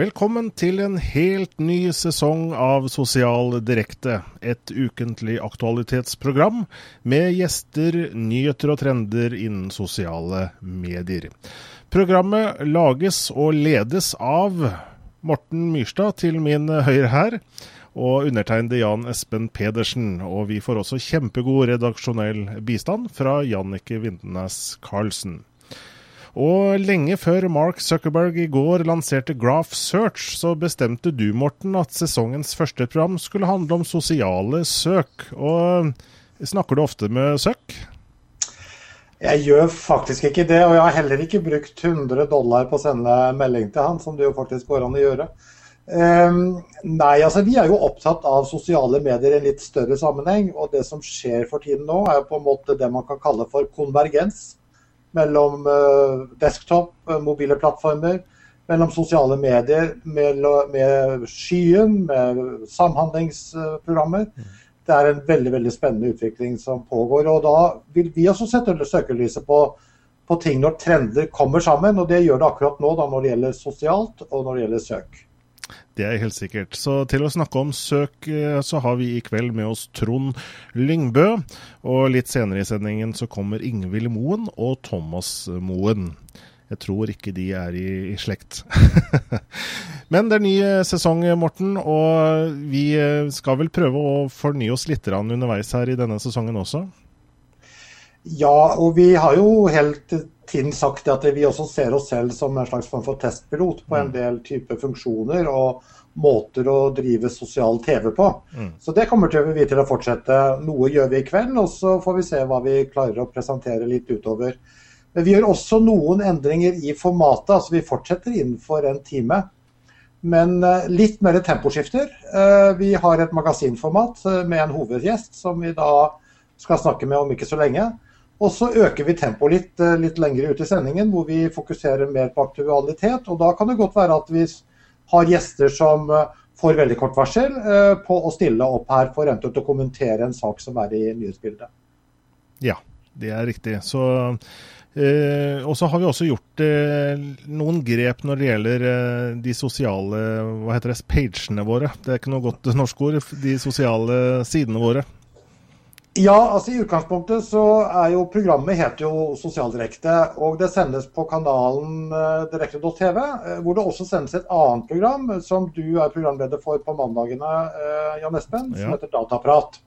Velkommen til en helt ny sesong av Sosial direkte. Et ukentlig aktualitetsprogram med gjester, nyheter og trender innen sosiale medier. Programmet lages og ledes av Morten Myrstad til min høyre her, og undertegnede Jan Espen Pedersen. Og vi får også kjempegod redaksjonell bistand fra Jannike Vindenes Karlsen. Og lenge før Mark Zuckerberg i går lanserte Graph Search, så bestemte du, Morten, at sesongens første program skulle handle om sosiale søk. Og snakker du ofte med søk? Jeg gjør faktisk ikke det, og jeg har heller ikke brukt 100 dollar på å sende melding til han, som det jo faktisk går an å gjøre. Um, nei, altså vi er jo opptatt av sosiale medier i en litt større sammenheng. Og det som skjer for tiden nå, er jo på en måte det man kan kalle for konvergens mellom eh, desktop, eh, mobile plattformer, mellom sosiale medier, med, med skyen, med samhandlingsprogrammer. Det er en veldig veldig spennende utvikling som pågår. og Da vil vi også sette søkelyset på, på ting når trender kommer sammen. og Det gjør det akkurat nå da, når det gjelder sosialt og når det gjelder søk. Det er helt sikkert. Så til å snakke om søk, eh, så har vi i kveld med oss Trond Lyngbø. Og litt senere i sendingen så kommer Ingvild Moen og Thomas Moen. Jeg tror ikke de er i, i slekt. Men det er ny eh, sesong, Morten, og vi eh, skal vel prøve å fornye oss litt underveis her i denne sesongen også? Ja, og vi har jo helt tiden sagt at vi også ser oss selv som en slags form for testpilot på en mm. del type funksjoner og måter å drive sosial TV på. Mm. Så det kommer til vi til å fortsette. Noe gjør vi i kveld, og så får vi se hva vi klarer å presentere litt utover. Men vi gjør også noen endringer i formatet. altså Vi fortsetter innenfor en time. Men eh, litt mer temposkifter. Eh, vi har et magasinformat eh, med en hovedgjest som vi da skal snakke med om ikke så lenge. Og så øker vi tempoet litt, eh, litt lenger ut i sendingen, hvor vi fokuserer mer på aktualitet. Og da kan det godt være at vi har gjester som eh, får veldig kort varsel eh, på å stille opp her for eventuelt å kommentere en sak som er i nyhetsbildet. Ja, det er riktig. Så eh, og så har vi også gjort eh, noen grep når det gjelder eh, de sosiale hva heter det, pagene våre. Det er ikke noe godt norsk ord. De sosiale sidene våre. Ja, altså i utgangspunktet så er jo programmet heter jo Sosialdirekte. Og det sendes på kanalen uh, direkte.tv, uh, hvor det også sendes et annet program som du er programleder for på mandagene, Jan Espen, som ja. heter Dataprat.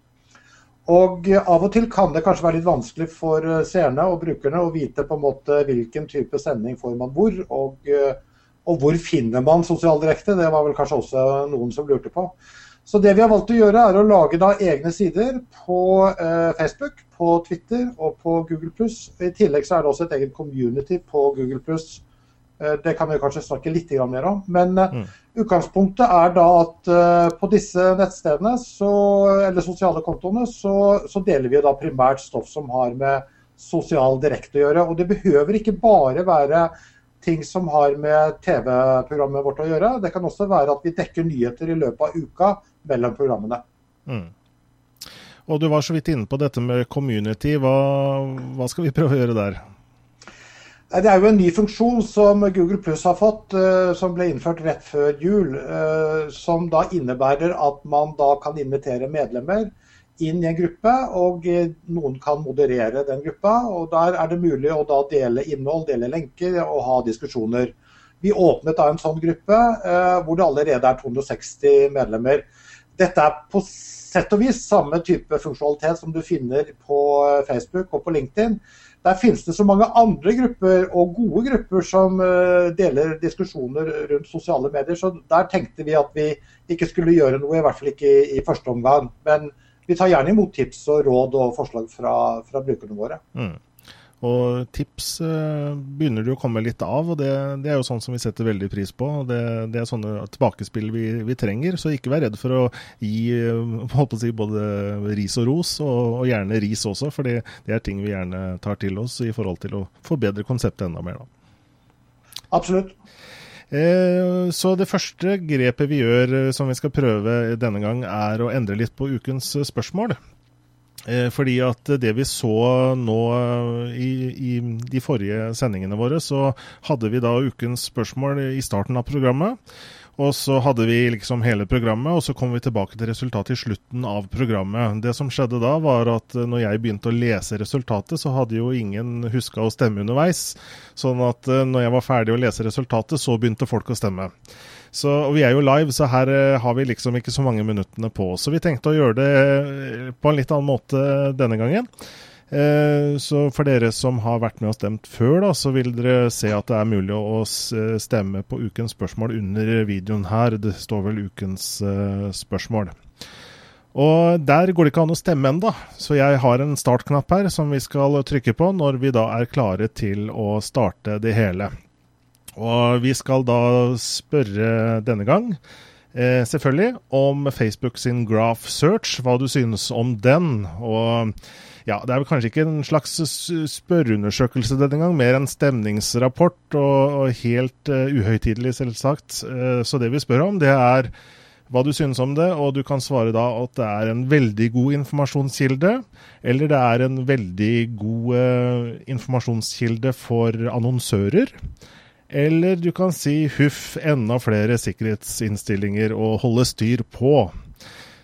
Og av og til kan det kanskje være litt vanskelig for seerne og brukerne å vite på en måte hvilken type sending får man hvor, og, og hvor finner man Sosialdirekte. Det var vel kanskje også noen som lurte på. Så det vi har valgt å gjøre, er å lage da egne sider på eh, Facebook, på Twitter og på Google+. I tillegg så er det også et eget community på Google+. Eh, det kan vi kanskje snakke litt mer om. Men eh, mm. utgangspunktet er da at eh, på disse nettstedene, så, eller sosiale kontoene, så, så, deler vi da primært stoff som har med sosial direkte å gjøre. Og det behøver ikke bare være ting som har med TV-programmet vårt å gjøre. Det kan også være at vi dekker nyheter i løpet av uka mellom programmene. Mm. Og Du var så vidt inne på dette med community. Hva, hva, skal vi prøve å gjøre der? Det er jo en ny funksjon som Google Plus har fått, uh, som ble innført rett før jul. Uh, som da innebærer at man da kan invitere medlemmer inn i en gruppe, og uh, noen kan moderere den gruppa. og Der er det mulig å da dele innhold, dele lenker og ha diskusjoner. Vi åpnet da en sånn gruppe hvor det allerede er 260 medlemmer. Dette er på sett og vis samme type funksjonalitet som du finner på eh, Facebook og på LinkedIn. Der finnes det så mange andre grupper, og gode grupper, som eh, deler diskusjoner rundt sosiale medier. Så der tenkte vi at vi ikke skulle gjøre noe, i hvert fall ikke i, første omgang. Men vi tar gjerne imot tips og råd og forslag fra, fra brukerne våre. Mm. Og tips eh, begynner det å komme litt av, og det, det, er jo sånn som vi setter veldig pris på. Det, det er sånne tilbakespill vi, vi, trenger, så ikke vær redd for å gi holdt å si, både ris og ros, og, og gjerne ris også, for det, er ting vi gjerne tar til oss i forhold til å forbedre konseptet enda mer. Da. Absolutt. Eh, så det første grepet vi gjør, eh, som vi skal prøve denne gang, er å endre litt på ukens spørsmål. Eh, fordi at det vi så nå eh, i, i, de forrige sendingene våre, så hadde vi da ukens spørsmål i starten av programmet. Og så hadde vi liksom hele programmet, og så kom vi tilbake til resultatet i slutten av programmet. Det som skjedde da, var at når jeg begynte å lese resultatet, så hadde jo ingen huska å stemme underveis. Sånn at eh, når jeg var ferdig å lese resultatet, så begynte folk å stemme. Så, og vi er jo live, så her uh, har vi liksom ikke så mange minuttene på. Så vi tenkte å gjøre det eh, på en litt annen måte denne gangen. Eh, så for dere som har vært med og stemt før, da, så vil dere se at det er mulig å stemme på ukens spørsmål under videoen her. Det står vel ukens spørsmål. Og Der går det ikke an å stemme ennå, så jeg har en startknapp her som vi skal trykke på når vi da er klare til å starte det hele. Og vi skal da spørre denne gang, eh, selvfølgelig, om Facebook sin Graph Search, hva du synes om den. og ja, Det er vel kanskje ikke en slags spørreundersøkelse denne gang, mer en stemningsrapport, og, og helt uh, uhøytidelig, selvsagt. Uh, så det vi spør om, det er hva du synes om det, og du kan svare da at det er en veldig god informasjonskilde, eller det er en veldig god uh, informasjonskilde for annonsører. Eller du kan si huff, enda flere sikkerhetsinnstillinger å holde styr på.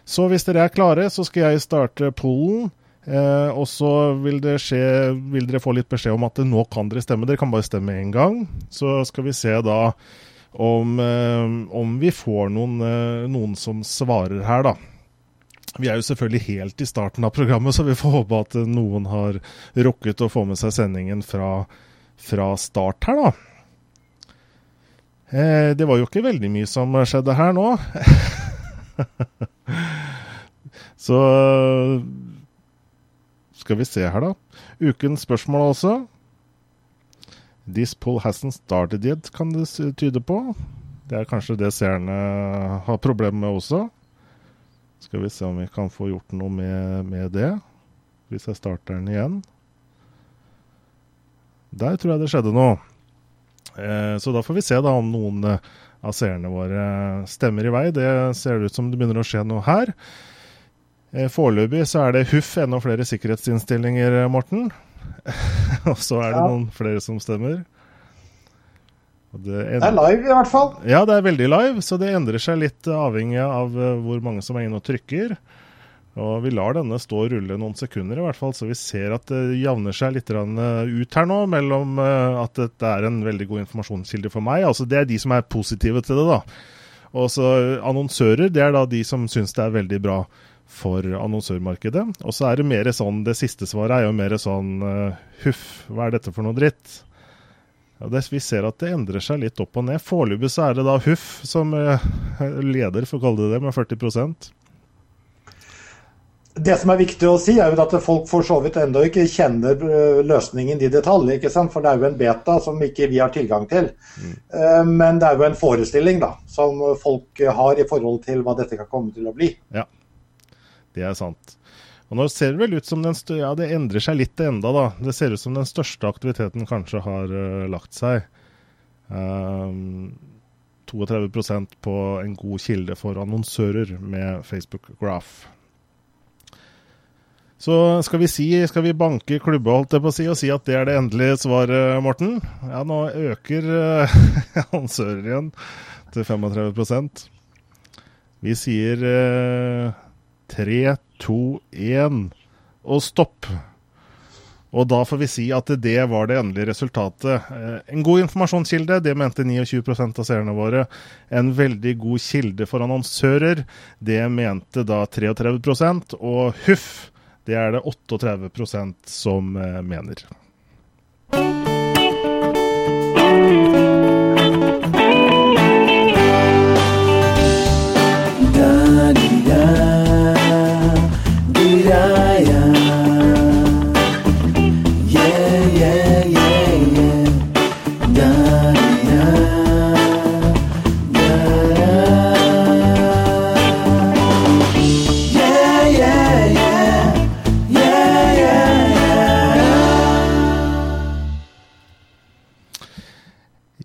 Så hvis dere er klare, så skal jeg starte pollen. Eh, og så vil, skje, vil, dere få litt beskjed om at nå kan dere stemme. Dere kan bare stemme én gang. Så skal vi se da om, eh, om vi får noen, eh, noen, som svarer her, da. Vi er jo selvfølgelig helt i starten av programmet, så vi får håpe at noen har rukket å få med seg sendingen fra, fra start her, da. Eh, det var jo ikke veldig mye som skjedde her nå. Så skal vi se her, da. Ukens spørsmål også. This poll hasn't started yet, kan det tyde på. Det er kanskje det seerne har problemer med også. Skal vi se om vi kan få gjort noe med, med det. Hvis jeg starter den igjen. Der tror jeg det skjedde noe. Eh, så da får vi se da om noen eh, av seerne våre stemmer i vei. Det ser ut som det begynner å skje noe her. Eh, foreløpig så er det huff enda flere sikkerhetsinnstillinger, Morten. Og så er det noen flere som stemmer. Det, det, er live, i hvert fall. Ja, det er veldig live, så det endrer seg litt avhengig av hvor mange som er inne og trykker. Og Vi lar denne stå og rulle noen sekunder, i hvert fall, så vi ser at det javner seg litt eh, ut her nå mellom eh, at dette er en veldig god informasjonskilde for meg. altså Det er de som er positive til det. da. Og så Annonsører det er da de som syns det er veldig bra for annonsørmarkedet. Og så er det mer sånn, det siste svaret er jo mer sånn huff, hva er dette for noe dritt? Ja, det, vi ser at det endrer seg litt opp og ned. Foreløpig så er det da Huff som leder, for å kalle det det, med 40 det som er viktig å si, er jo at folk for så vidt ennå ikke kjenner eh, løsningen i detalj. ikke sant? For det er jo en beta som ikke vi har tilgang til. Mm. Men det er jo en forestilling da, som folk har i forhold til hva dette kan komme til å bli. Ja, det er sant. Og nå ser det vel ut som den ja, det endrer seg litt enda da. Det ser ut som den største aktiviteten kanskje har uh, lagt seg. Um, 32% på en god kilde for annonsører med Facebook Graph. Så skal vi si, skal vi banke klubba holdt jeg på å si, og si at det er det endelige svaret, Morten? Ja, nå øker uh, ansører igjen til 35% Vi sier uh, 3, 2, 1 og stopp. Og da får vi si at det var det endelige resultatet. Eh, en god informasjonskilde, det mente 29% av seerne våre. En veldig god kilde for annonsører, det mente da 33% Og huff, det er det 38% som eh, mener.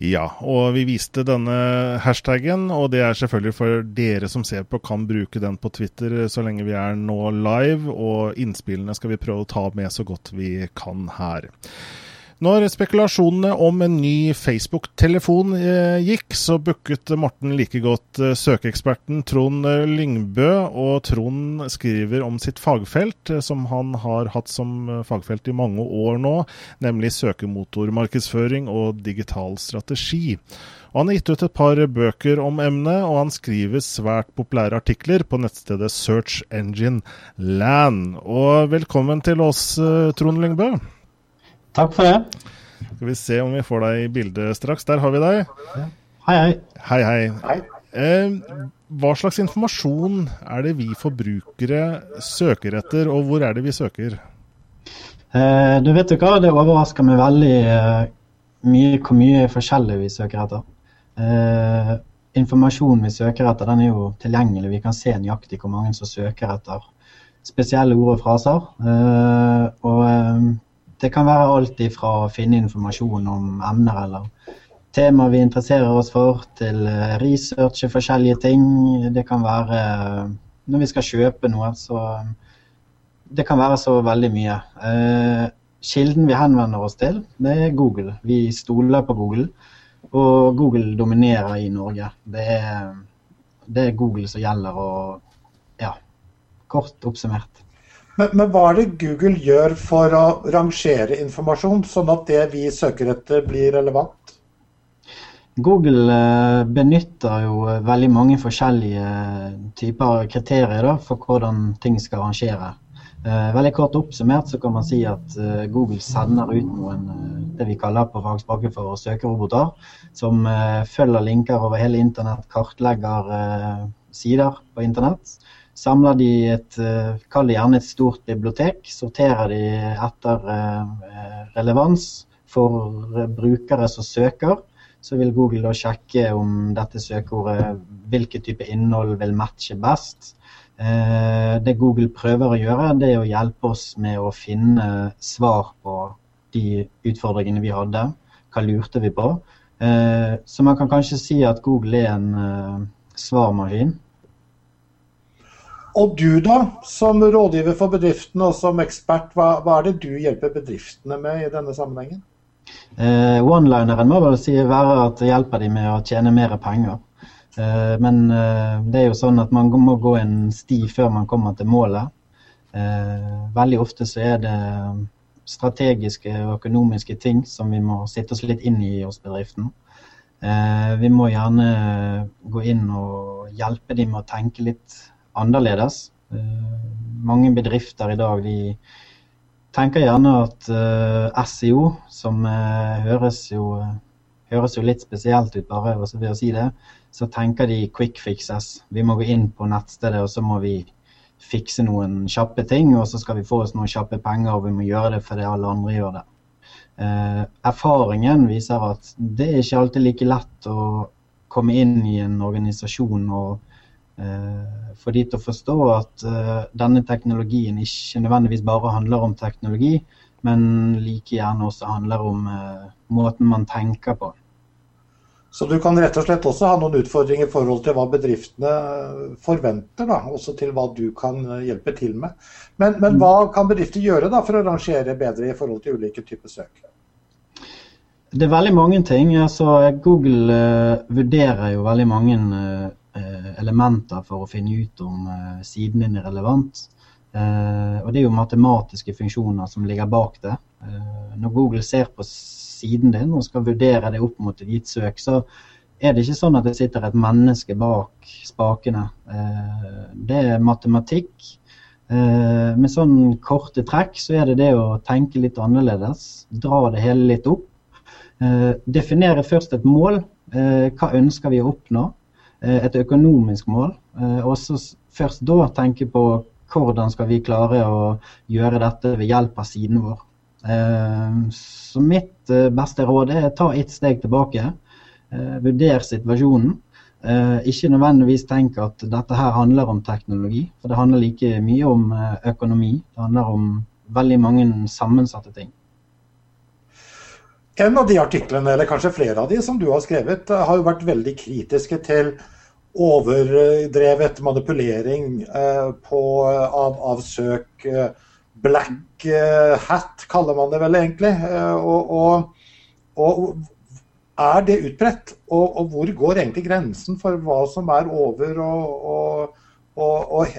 Ja, og vi viste denne hashtagen, og det er selvfølgelig for dere som ser på, kan bruke den på Twitter så lenge vi er nå live. Og innspillene skal vi prøve å ta med så godt vi kan her. Når spekulasjonene om en ny Facebook-telefon eh, gikk, så booket Morten like godt eh, søkeeksperten Trond eh, Lyngbø. Og Trond skriver om sitt fagfelt, som han har hatt som fagfelt i mange år nå, nemlig søkemotormarkedsføring og digital strategi. Og han har gitt ut et par bøker om emnet, og han skriver svært populære artikler på nettstedet Search Engine Land. Og velkommen til oss, Trond Lyngbø. Takk for det. Skal vi se om vi får deg i bildet straks. Der har vi deg. Hei, hei. Hei, hei. Hei. Eh, hva slags informasjon er det vi forbrukere søker etter, og hvor er det vi søker? Eh, du vet jo hva, det overrasker meg veldig eh, mye hvor mye forskjellig vi søker etter. Eh, informasjonen vi søker etter, den er jo tilgjengelig. Vi kan se nøyaktig hvor mange som søker etter spesielle ord og fraser. Eh, og eh, det kan være alt ifra å finne informasjon om emner eller temaer vi interesserer oss for, til researche forskjellige ting. Det kan være eh, når vi skal kjøpe noe, så Det kan være så veldig mye. Eh, kilden vi henvender oss til, det er Google. Vi stoler på Google, og Google dominerer i Norge. Det er, det er Google som gjelder, og ja, kort oppsummert. Men, men, hva er det Google gjør for å rangere informasjon, sånn at det vi søker etter blir relevant? Google eh, benytter jo veldig mange forskjellige typer kriterier da, for hvordan ting skal rangere. Eh, veldig kort oppsummert så kan man si at eh, Google sender ut noen det vi kaller på fagspråket for søkeroboter, som følger linker over hele internett, kartlegger sider på internett samler de et eh, Kall det gjerne et stort bibliotek. Sorterer de etter eh, relevans for brukere som søker. Så vil Google da sjekke om dette søkeordet, hvilken type innhold vil matche best. Eh, det Google prøver å gjøre, det er å hjelpe oss med å finne svar på de utfordringene vi hadde. Hva lurte vi på? Så man kan kanskje si at Google er en svarmaskin. Og du da, som rådgiver for bedriftene og som ekspert, hva, hva er det du hjelper bedriftene med i denne sammenhengen? Eh, One-lineren må vel si være at det hjelper de med å tjene mer penger. Eh, men eh, det er jo sånn at man må gå en sti før man kommer til målet. Eh, veldig ofte så er det strategiske og økonomiske ting som vi må sitte oss litt inn i hos bedriften. Eh, vi må gjerne gå inn og hjelpe dem med å tenke litt annerledes. Eh, mange bedrifter i dag de tenker gjerne at eh, SEO, som uh, høres, jo, høres, jo, litt spesielt ut bare ved å si det, så tenker de quick fixes. Vi må gå inn på nettstedet og så må vi fikse noen kjappe ting, og så skal vi få oss noen kjappe penger, og vi må gjøre det fordi alle andre gjør det. Erfaringen viser at det er ikke alltid like lett å komme inn i en organisasjon og Eh, for de til å forstå at eh, denne teknologien ikke nødvendigvis bare handler om teknologi, men like gjerne også handler om eh, måten man tenker på. Så du kan rett og slett også ha noen utfordringer i forhold til hva bedriftene forventer, da, også til hva du kan hjelpe til med. Men, men hva kan bedrifter gjøre da for å rangere bedre i forhold til ulike typer søk? Det er veldig mange ting. Altså, Google uh, vurderer jo veldig mange uh, Eh, elementer for å finne ut om eh, siden din er relevant. Eh, og det er jo matematiske funksjoner som ligger bak det. Når Google ser på siden din og skal vurdere det opp mot et gitt søk, så er det ikke sånn at det sitter et menneske bak spakene. Det er matematikk. Med sånn korte trekk så er det det å tenke litt annerledes. Dra det hele litt opp. Definere først et mål. Hva ønsker vi å oppnå? Eh, et økonomisk mål. Eh, og så først da tenke på hvordan skal vi klare å gjøre dette ved hjelp av siden vår. Eh, så mitt beste råd er ta ett steg tilbake. Vurder situasjonen. Ikke nødvendigvis tenk at dette her handler om teknologi, for det handler like mye om økonomi. Det handler om veldig mange sammensatte ting. En av de artiklene, eller kanskje flere av de som du har skrevet, har jo vært veldig kritiske til overdrevet manipulering eh, på, av, av, søk, eh, black hat, kaller man det vel egentlig. Og, og, og er det utbredt? Og, og, hvor går egentlig grensen for hva som er over og,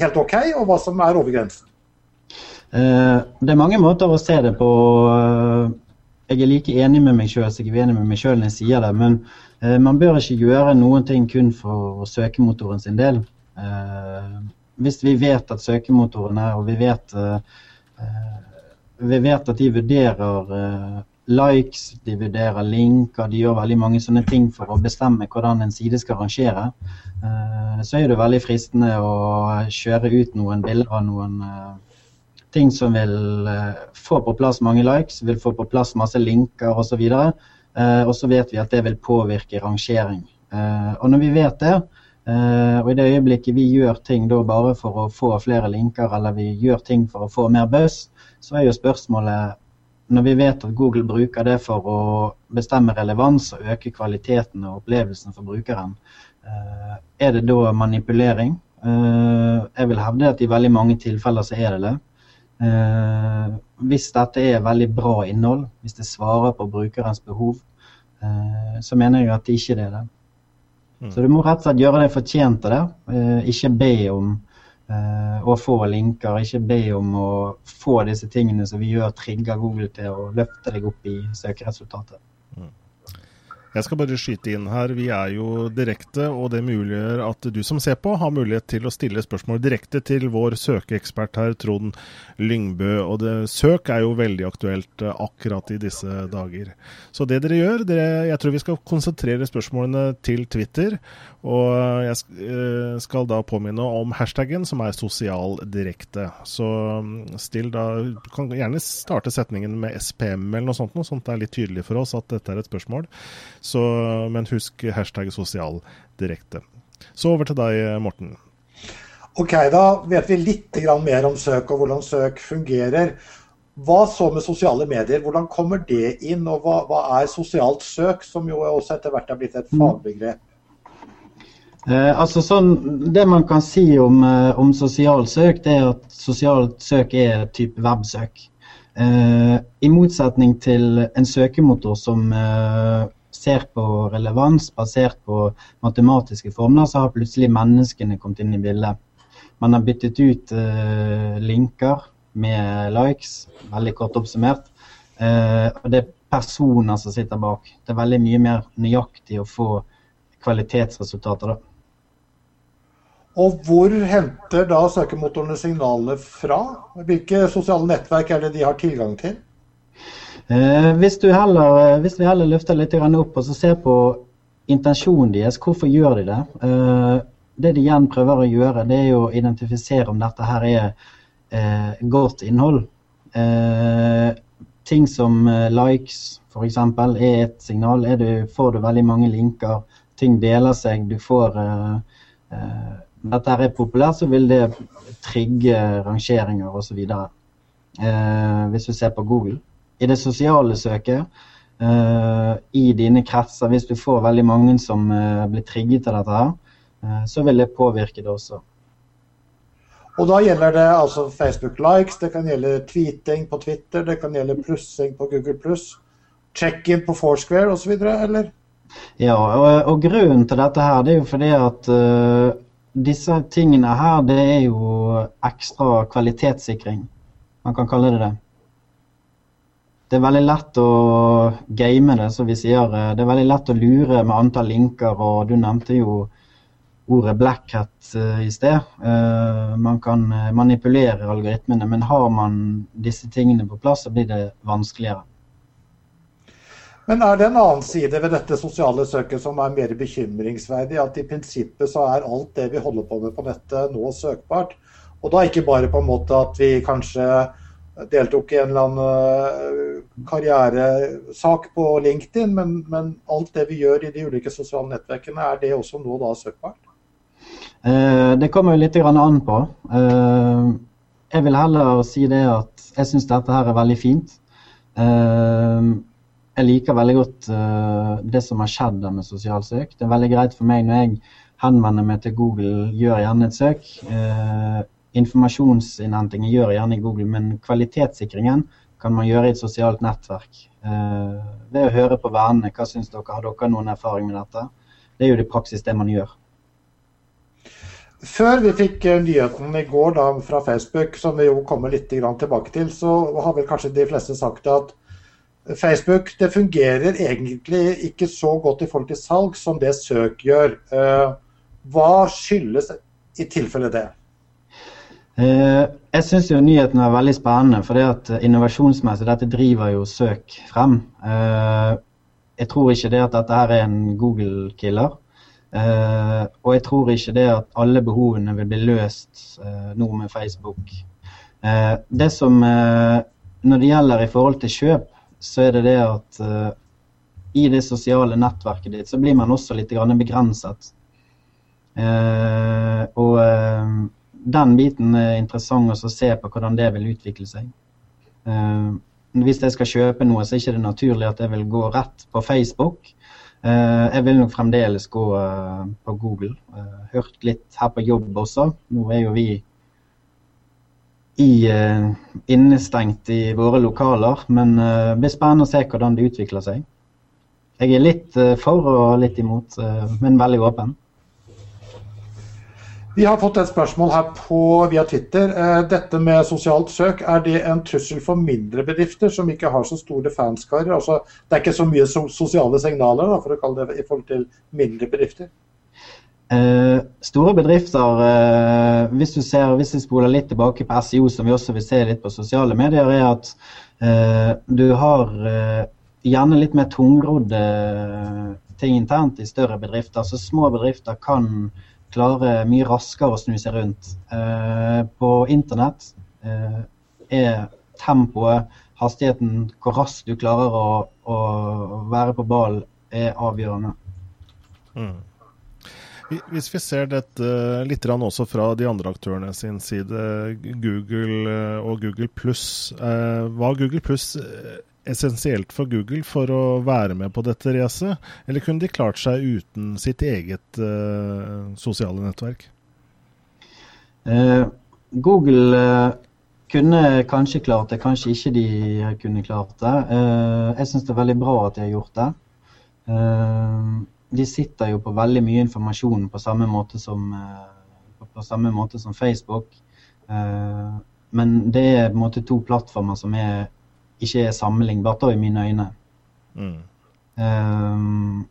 helt OK, og hva som er over grensen? Det er mange måter å se det på. Jeg er like enig med meg sjøl som jeg er uenig med meg sjøl når jeg sier det. Men man bør ikke gjøre noen ting kun for søkemotoren sin del. Eh, hvis vi vet at søkemotoren er, og vi vet, eh, vi vet at de vurderer eh, likes, de vurderer linker, de gjør veldig mange sånne ting for å bestemme hvordan en side skal rangere, så er det veldig fristende å kjøre ut noen bilder av noen ting som vil få på plass mange likes, vil få på plass masse linker osv. Og så vet vi at det vil påvirke rangering. Og når vi vet det, Uh, og I det øyeblikket vi gjør ting da bare for å få flere linker, eller vi gjør ting for å få mer buzz, så er jo spørsmålet når vi vet at Google bruker det for å bestemme relevans og øke kvaliteten og opplevelsen for brukeren, er det da manipulering? Jeg vil hevde at i veldig mange tilfeller så er det det. Hvis dette er veldig bra innhold, hvis det svarer på brukerens behov, så mener jeg at det ikke er det. Mm. Så du må rett og slett gjøre det fortjent av det. Eh, ikke be om eh, å få linker, ikke be om å få disse tingene som vi gjør trigger Google til å løfte deg opp i søkeresultatet. Mm. Jeg skal bare skyte inn her. Vi er jo direkte, og det muliggjør at du som ser på, har mulighet til å stille spørsmål direkte til vår søkeekspert her, Trond Lyngbø. Og det, søk er jo veldig aktuelt eh, akkurat i disse dager. Så det dere gjør, dere, jeg tror vi skal konsentrere spørsmålene til Twitter. Og jeg eh, skal da påminne om hashtaggen som er sosialdirekte. Så mm, still da kan gjerne starte setningen med SPM eller noe sånt, noe sånt det er litt tydelig for oss at dette er et spørsmål. Så, men husk hashtag sosial direkte. Så over til deg, Morten. Ok, Da vet vi litt mer om søk og hvordan søk fungerer. Hva så med sosiale medier? Hvordan kommer det inn? Og hva, hva er sosialt søk, som jo også etter hvert er blitt et mm. fagbegrep? Eh, altså sånn, Det man kan si om, eh, om sosialt søk, det er at sosialt søk er type websøk. Eh, I motsetning til en søkemotor som eh, ser på relevans basert på matematiske formler, så har plutselig menneskene kommet inn i bildet. Man har byttet ut uh, linker med likes, veldig kort oppsummert. Uh, og det er personer som sitter bak. Det er veldig mye mer nøyaktig å få kvalitetsresultater da. Og hvor henter da søkemotorene signalene fra? Hvilke sosiale nettverk er det de har tilgang til? Eh, hvis, heller, eh, hvis, vi heller løfter litt opp og ser på intensjonen deres, hvorfor gjør de det? Eh, det de igjen prøver å gjøre, det er å identifisere om dette her er godt innhold. Ting som likes f.eks. er et signal. Er du, får du veldig mange linker, ting deler seg, du får dette er populært, så vil det trigge rangeringer osv. Eh, hvis du ser på Google. I det sosiale søket, eh, i dine kretser, hvis du får veldig mange som eh, blir trigget av dette, her, eh, så vil det påvirke det også. Og da gjelder det altså Facebook likes, det kan gjelde tweeting på Twitter, det kan gjelde plussing på Google pluss, check-in på Foursquare osv., eller? Ja, og, og, grunnen til dette her, det er jo fordi at uh, disse tingene her, det er jo ekstra kvalitetssikring. Man kan kalle det det. Det er veldig lett å game det, som vi sier. Det er veldig lett å lure med antall linker, og du nevnte jo ordet black hat uh, i sted. Uh, man kan manipulere algoritmene, men har man disse tingene på plass, så blir det vanskeligere. Men er det en annen side ved dette sosiale søket som er mer bekymringsverdig? At i prinsippet så er alt det vi holder på med på nettet nå søkbart? Og da ikke bare på en måte at vi kanskje deltok i en eller annen eh, karrieresak på LinkedIn, men, men, alt det vi gjør i de ulike sosiale nettverkene, er det også nå da søkbart? Eh, det kommer jo litt an på. Eh, jeg vil heller si det at jeg syns dette her er veldig fint. Jeg liker veldig godt det som har skjedd der med sosialsøk. Det er veldig greit for meg når jeg henvender meg til Google, gjør gjerne et søk. Informasjonsinnhentingen gjør gjerne i Google, men kvalitetssikringen kan man gjøre i et sosialt nettverk. Eh, ved å høre på vennene. Hva syns dere? Har dere noen erfaring med dette? Det er jo i praksis det man gjør. Før vi fikk eh, nyheten i går da, fra Facebook, som vi jo kommer litt tilbake til, så har vel kanskje de fleste sagt at Facebook det fungerer egentlig ikke så godt i forhold til salg som det søk gjør. Eh, hva skyldes i tilfelle det? Eh, jeg syns nyheten er veldig spennende, for det at innovasjonsmessig dette driver jo søk frem. Jeg tror ikke det at dette her er en Google-killer. Og jeg tror ikke det at alle behovene vil bli løst nå med Facebook. Det som Når det gjelder i forhold til kjøp, så er det det at i det sosiale nettverket ditt så blir man også litt begrenset. og den biten er interessant å se på hvordan det vil utvikle seg. hvis jeg skal kjøpe noe, så er det ikke naturlig at jeg vil gå rett på Facebook Eh, jeg vil nok fremdeles gå eh, på Google. Eh, hørt litt her på jobb også. Nå er jo vi i, innestengt i våre lokaler, men det blir spennende å se hvordan det utvikler seg. Jeg er litt for og litt imot, men veldig åpen. Vi har fått et spørsmål her på, via Twitter. Eh, dette med sosialt søk, er det en trussel for mindre bedrifter som ikke har så store fanskarer? Altså, det er ikke så mye sosiale signaler da, for å kalle det i forhold til mindre bedrifter? Eh, store bedrifter, eh, hvis du ser, hvis vi spoler litt tilbake på SEO, som vi også vil se litt på sosiale medier, er at eh, du har eh, gjerne litt mer tungrodde ting internt i større bedrifter. Så små bedrifter kan klarer mye raskere å snu seg rundt. Eh, på internett eh, er tempoet, hastigheten, hvor raskt du klarer å, å være på ballen, er avgjørende. Mm. Hvis vi ser dette litt også fra de andre aktørene sin side, Google eh, og Google pluss. Var Google pluss essensielt for Google for å være med på dette racet, eller kunne de klart seg uten sitt eget uh, sosiale nettverk? Uh, Google uh, kunne kanskje klart det, kanskje ikke de kunne klart det. jeg syns det er veldig bra at de har gjort det. de sitter jo på veldig mye informasjon på samme måte som, på samme måte som Facebook. men det er på en måte to plattformer som er ikke er sammenlignbart da, i mine øyne. Mm. Um,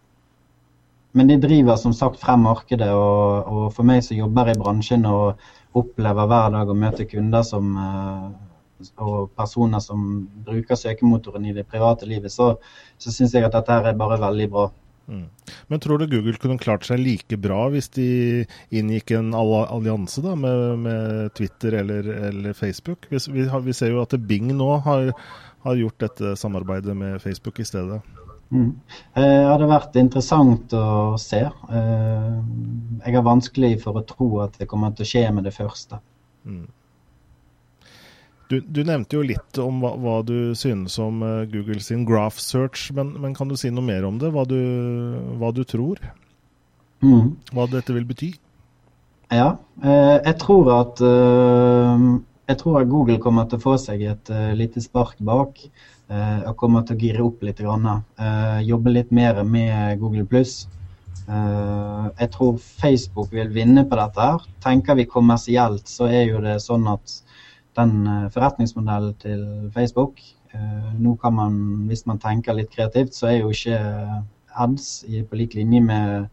men de driver som sagt frem markedet, og, og, for meg som jobber i bransjen og opplever hver dag å møte kunder som, uh, og personer som bruker søkemotoren i det private livet, så, så syns jeg at dette er bare veldig bra. Mm. Men tror du Google kunne klart seg like bra hvis de inngikk en allianse da, med, med Twitter eller, eller Facebook? Vi, vi, vi, ser jo at Bing nå har, har gjort dette samarbeidet med Facebook i stedet. Mm. Eh, det hadde vært interessant å se. Eh, jeg har vanskelig for å tro at det kommer til å skje med det første. Mm. Du, du, nevnte jo litt om hva, hva, du synes om uh, Google sin graph search, men, men, kan du si noe mer om det? Hva du, hva du tror? Mm. Hva dette vil bety? Ja, jeg tror at jeg tror at Google kommer til å få seg et uh, lite spark bak. Uh, og kommer til å gire opp litt. Uh, jobbe litt mer med Google pluss. jeg tror Facebook vil vinne på dette. her. Tenker vi kommersielt, så er jo det sånn at den forretningsmodellen til Facebook Nå kan man, hvis man tenker litt kreativt, så er jo ikke ads på lik linje med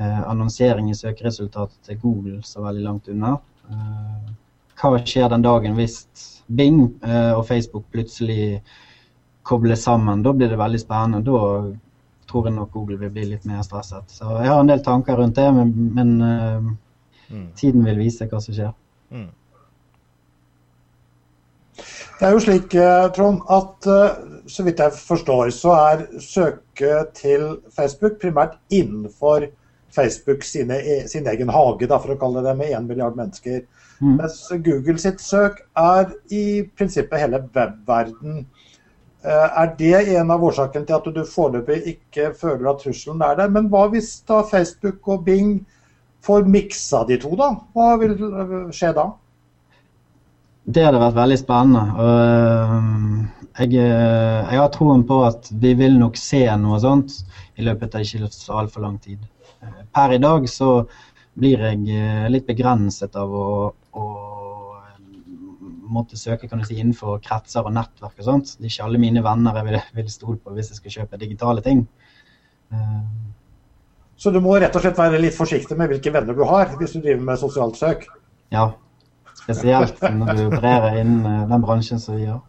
annonsering i søkeresultatet til Google så veldig langt unna hva skjer den dagen hvis Bing eh, og Facebook plutselig kobler sammen? Da blir det veldig spennende. Da tror jeg nok Google vil bli litt mer stresset. Så jeg har en del tanker rundt det, men, men uh, mm. tiden vil vise hva som skjer. Mm. Det er jo slik, eh, Trond, at så vidt jeg forstår, så er søket til Facebook primært innenfor Facebook sine, e, sin egen hage, da, for å kalle det, med 1 milliard mennesker. Mm. Mens Google sitt søk er i prinsippet hele webverden. Eh, er det en av årsakene til at du foreløpig ikke føler at trusselen er der? Men hva hvis da Facebook og Bing får miksa de to, da? Hva vil skje da? Det hadde vært veldig spennende. Og jeg, jeg har troen på at vi vil nok se noe sånt i løpet av ikke så altfor lang tid. Per i dag så blir jeg litt begrenset av å, å måtte søke kan du si, innenfor kretser og nettverk og sånt. Det er ikke alle mine venner jeg vil, vil stole på hvis jeg skal kjøpe digitale ting. Så du må rett og slett være litt forsiktig med hvilke venner du har hvis du driver med sosialt søk? Ja, spesielt når du opererer innen eh, den bransjen som vi gjør.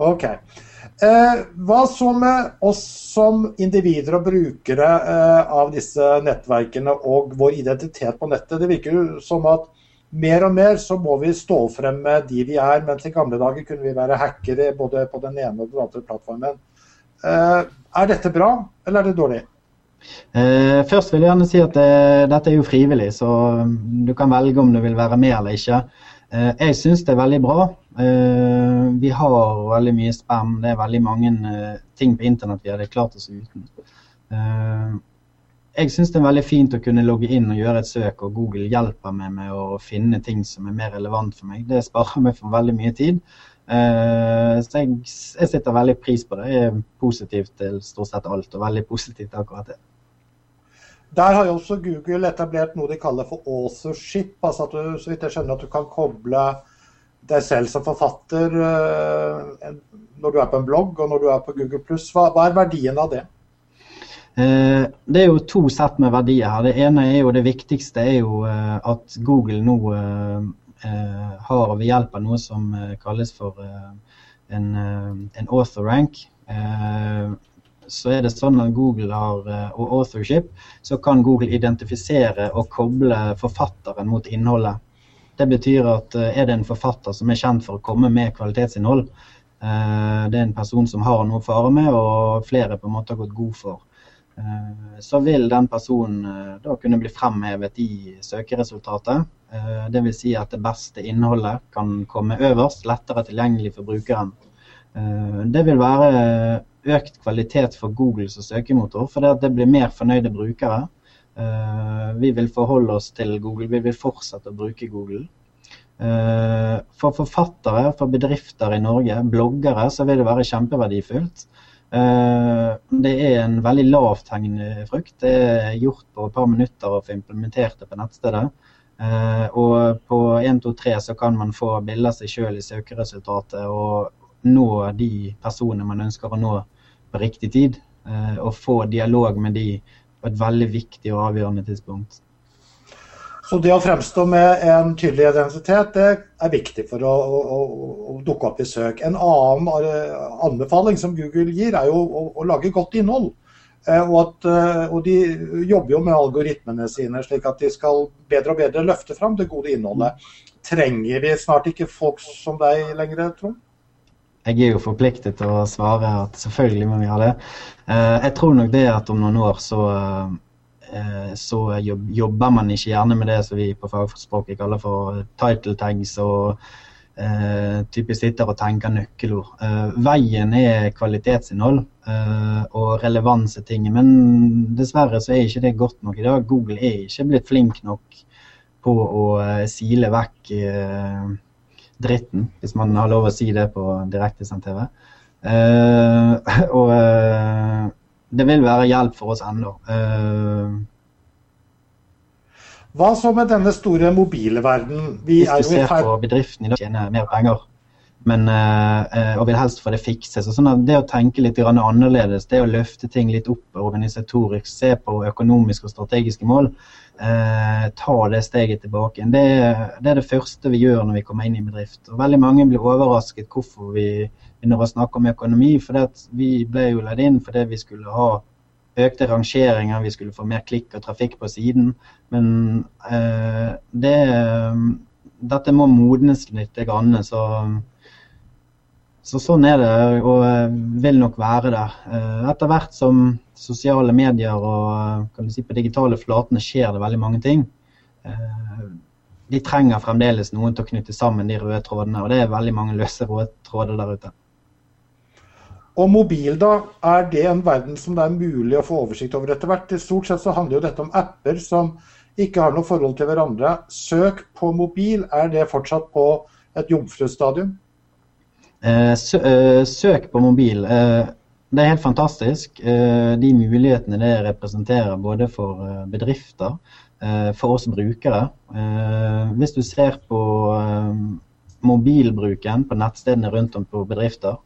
Ok. Eh, hva så med oss som individer og brukere eh, av disse nettverkene og vår identitet på nettet? Det virker jo som at mer og mer så må vi stå frem med de vi er, mens i gamle dager kunne vi være hackere både på den ene og den andre plattformen. Eh, er dette bra, eller er det dårlig? Eh, først vil jeg gjerne si at eh, dette er jo frivillig, så du kan velge om du vil være med eller ikke. Jeg syns det er veldig bra. Vi har veldig mye spam. Det er veldig mange ting på internett vi hadde klart oss uten. Jeg syns det er veldig fint å kunne logge inn og gjøre et søk, og Google hjelper meg med å finne ting som er mer relevant for meg. Det sparer meg for veldig mye tid. så jeg, jeg setter veldig pris på det. Jeg er positiv til stort sett alt, og veldig positiv til akkurat det. Der har jo også Google etablert noe de kaller for authorship. altså at du, så vidt jeg skjønner at du kan koble deg selv som forfatter uh, når du er på en blogg og når du er på Google+. Hva, hva er verdien av det? Uh, det er jo to sett med verdier her. Det ene er jo det viktigste er jo uh, at Google nå har ved hjelp av noe som kalles for en, en author rank så er det sånn at Google har, eh, og authorship, så kan Google identifisere og koble forfatteren mot innholdet. Det betyr at eh, er det en forfatter som er kjent for å komme med kvalitetsinnhold, eh, det er en person som har noe å fare med, og flere på en måte har gått god for, så vil den personen da kunne bli fremhevet i søkeresultatet. Dvs. Si at det beste innholdet kan komme øverst, lettere tilgjengelig for brukeren. Det vil være økt kvalitet for Google som søkemotor, for det blir mer fornøyde brukere. Vi vil forholde oss til Google, vi vil fortsette å bruke Google. For forfattere, for bedrifter i Norge, bloggere, så vil det være kjempeverdifullt. Uh, det er en veldig lavthengende frukt. Det er gjort på et par minutter å få implementert det på nettstedet. og på 1, 2, 3 så kan man få bilde seg sjøl i søkeresultatet og nå de personene man ønsker å nå på riktig tid. Eh, og få dialog med de på et veldig viktig og avgjørende tidspunkt. Så det å fremstå med en tydelig identitet det er viktig for å, å, å dukke opp i søk. En annen eh, anbefaling som Google gir, er jo å, å lage godt innhold. Eh, og, at, og, de jobber jo med algoritmene sine, slik at de skal bedre og bedre løfte fram det gode innholdet. Trenger vi snart ikke folk som deg lenger, Trond? jeg er jo forpliktet til å svare at selvfølgelig må vi ha det. Eh, jeg tror nok det at om noen år så, eh, så jobber man ikke gjerne med det som vi på fagspråket kaller for title tags og uh, typisk sitter og tenker nøkkelord. veien er kvalitetsinnhold og relevans er ting. Men dessverre så er ikke det godt nok i dag. Google er ikke blitt flink nok på å sile vekk dritten, hvis man har lov å si det på direktesendt TV. Uh, og uh, det vil være hjelp for oss ennå. Uh, Hva så med denne store mobile verden? Vi hvis du ser på bedriften i dag tjener mer penger, men, og vil helst få det fikset. Så sånn det å tenke litt annerledes, det å løfte ting litt opp organisatorisk, se på økonomiske og strategiske mål, eh, ta det steget tilbake. Det, det, er det første vi gjør når vi kommer inn i bedrift. Og Veldig mange blir overrasket hvorfor vi begynner å snakke om økonomi. For vi ble jo leid inn fordi vi skulle ha økte rangeringer, vi skulle få mer klikk og trafikk på siden. Men eh, det, dette må modnes litt. Grann, så, så sånn er det, og eh, vil nok være det. Eh, etter hvert som sosiale medier og si, på digitale flatene skjer det veldig mange ting. Eh, de trenger fremdeles noen til å knytte sammen de røde trådene, og det er veldig mange løse røde tråder der ute. Og mobil, da, er det en verden som det er mulig å få oversikt over etter hvert? Stort sett så handler jo dette om apper som ikke har noe forhold til hverandre. Søk på mobil, er det fortsatt på et jomfrustadium? Eh, eh, søk på mobil. Det er helt fantastisk. De mulighetene det representerer både for bedrifter, for oss brukere. Hvis du ser på mobilbruken på nettstedene rundt om på bedrifter,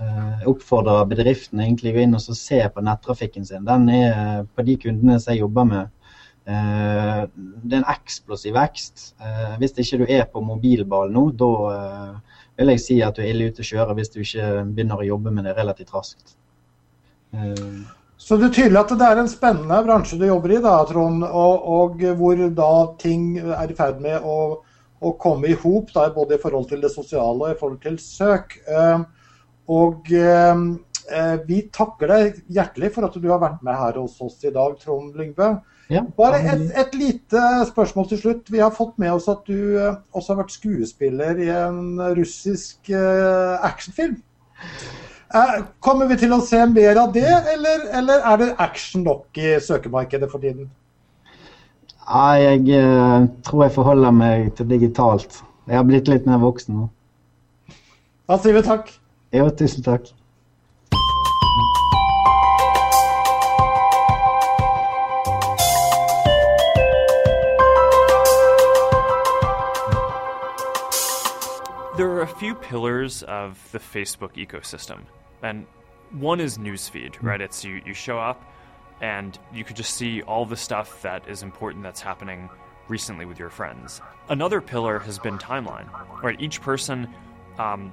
jeg oppfordrer bedriftene egentlig å inn og se på nettrafikken sin. Den er på de kundene som jeg jobber med. Det er en eksplosiv vekst. Hvis ikke du er på mobilball nå, da vil jeg si at du er ille ute å kjøre hvis du ikke begynner å jobbe med det relativt raskt. Så det er tydelig at det er en spennende bransje du jobber i, da, Trond, og, og hvor da ting er i ferd med å, å komme i hop, både i forhold til det sosiale og i forhold til søk. Og vi takker deg hjertelig for at du har vært med her hos oss i dag, Trond Lyngbø. Ja, Bare et, et, lite spørsmål til slutt. Vi har fått med oss at du uh, også har vært skuespiller i en russisk uh, actionfilm. Kommer vi til å se mer av det, eller, eller er det action nok i søkemarkedet for tiden? Nei, jeg tror jeg forholder meg til digitalt. Jeg har blitt litt mer voksen nå. Da sier vi takk. Tusen takk. There are a few pillars of the Facebook ecosystem, and one is newsfeed, hmm. right? It's you, you show up and you could just see all the stuff that is important that's happening recently with your friends. Another pillar has been timeline, right? Each person um,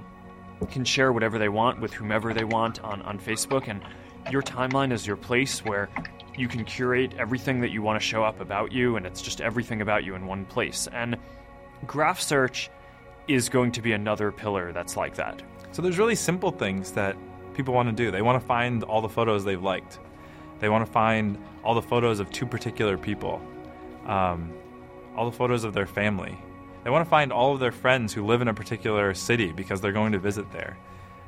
can share whatever they want with whomever they want on, on Facebook, and your timeline is your place where you can curate everything that you want to show up about you, and it's just everything about you in one place. And graph search is going to be another pillar that's like that. So there's really simple things that people want to do. They want to find all the photos they've liked. They want to find all the photos of two particular people, um, all the photos of their family. They want to find all of their friends who live in a particular city because they're going to visit there.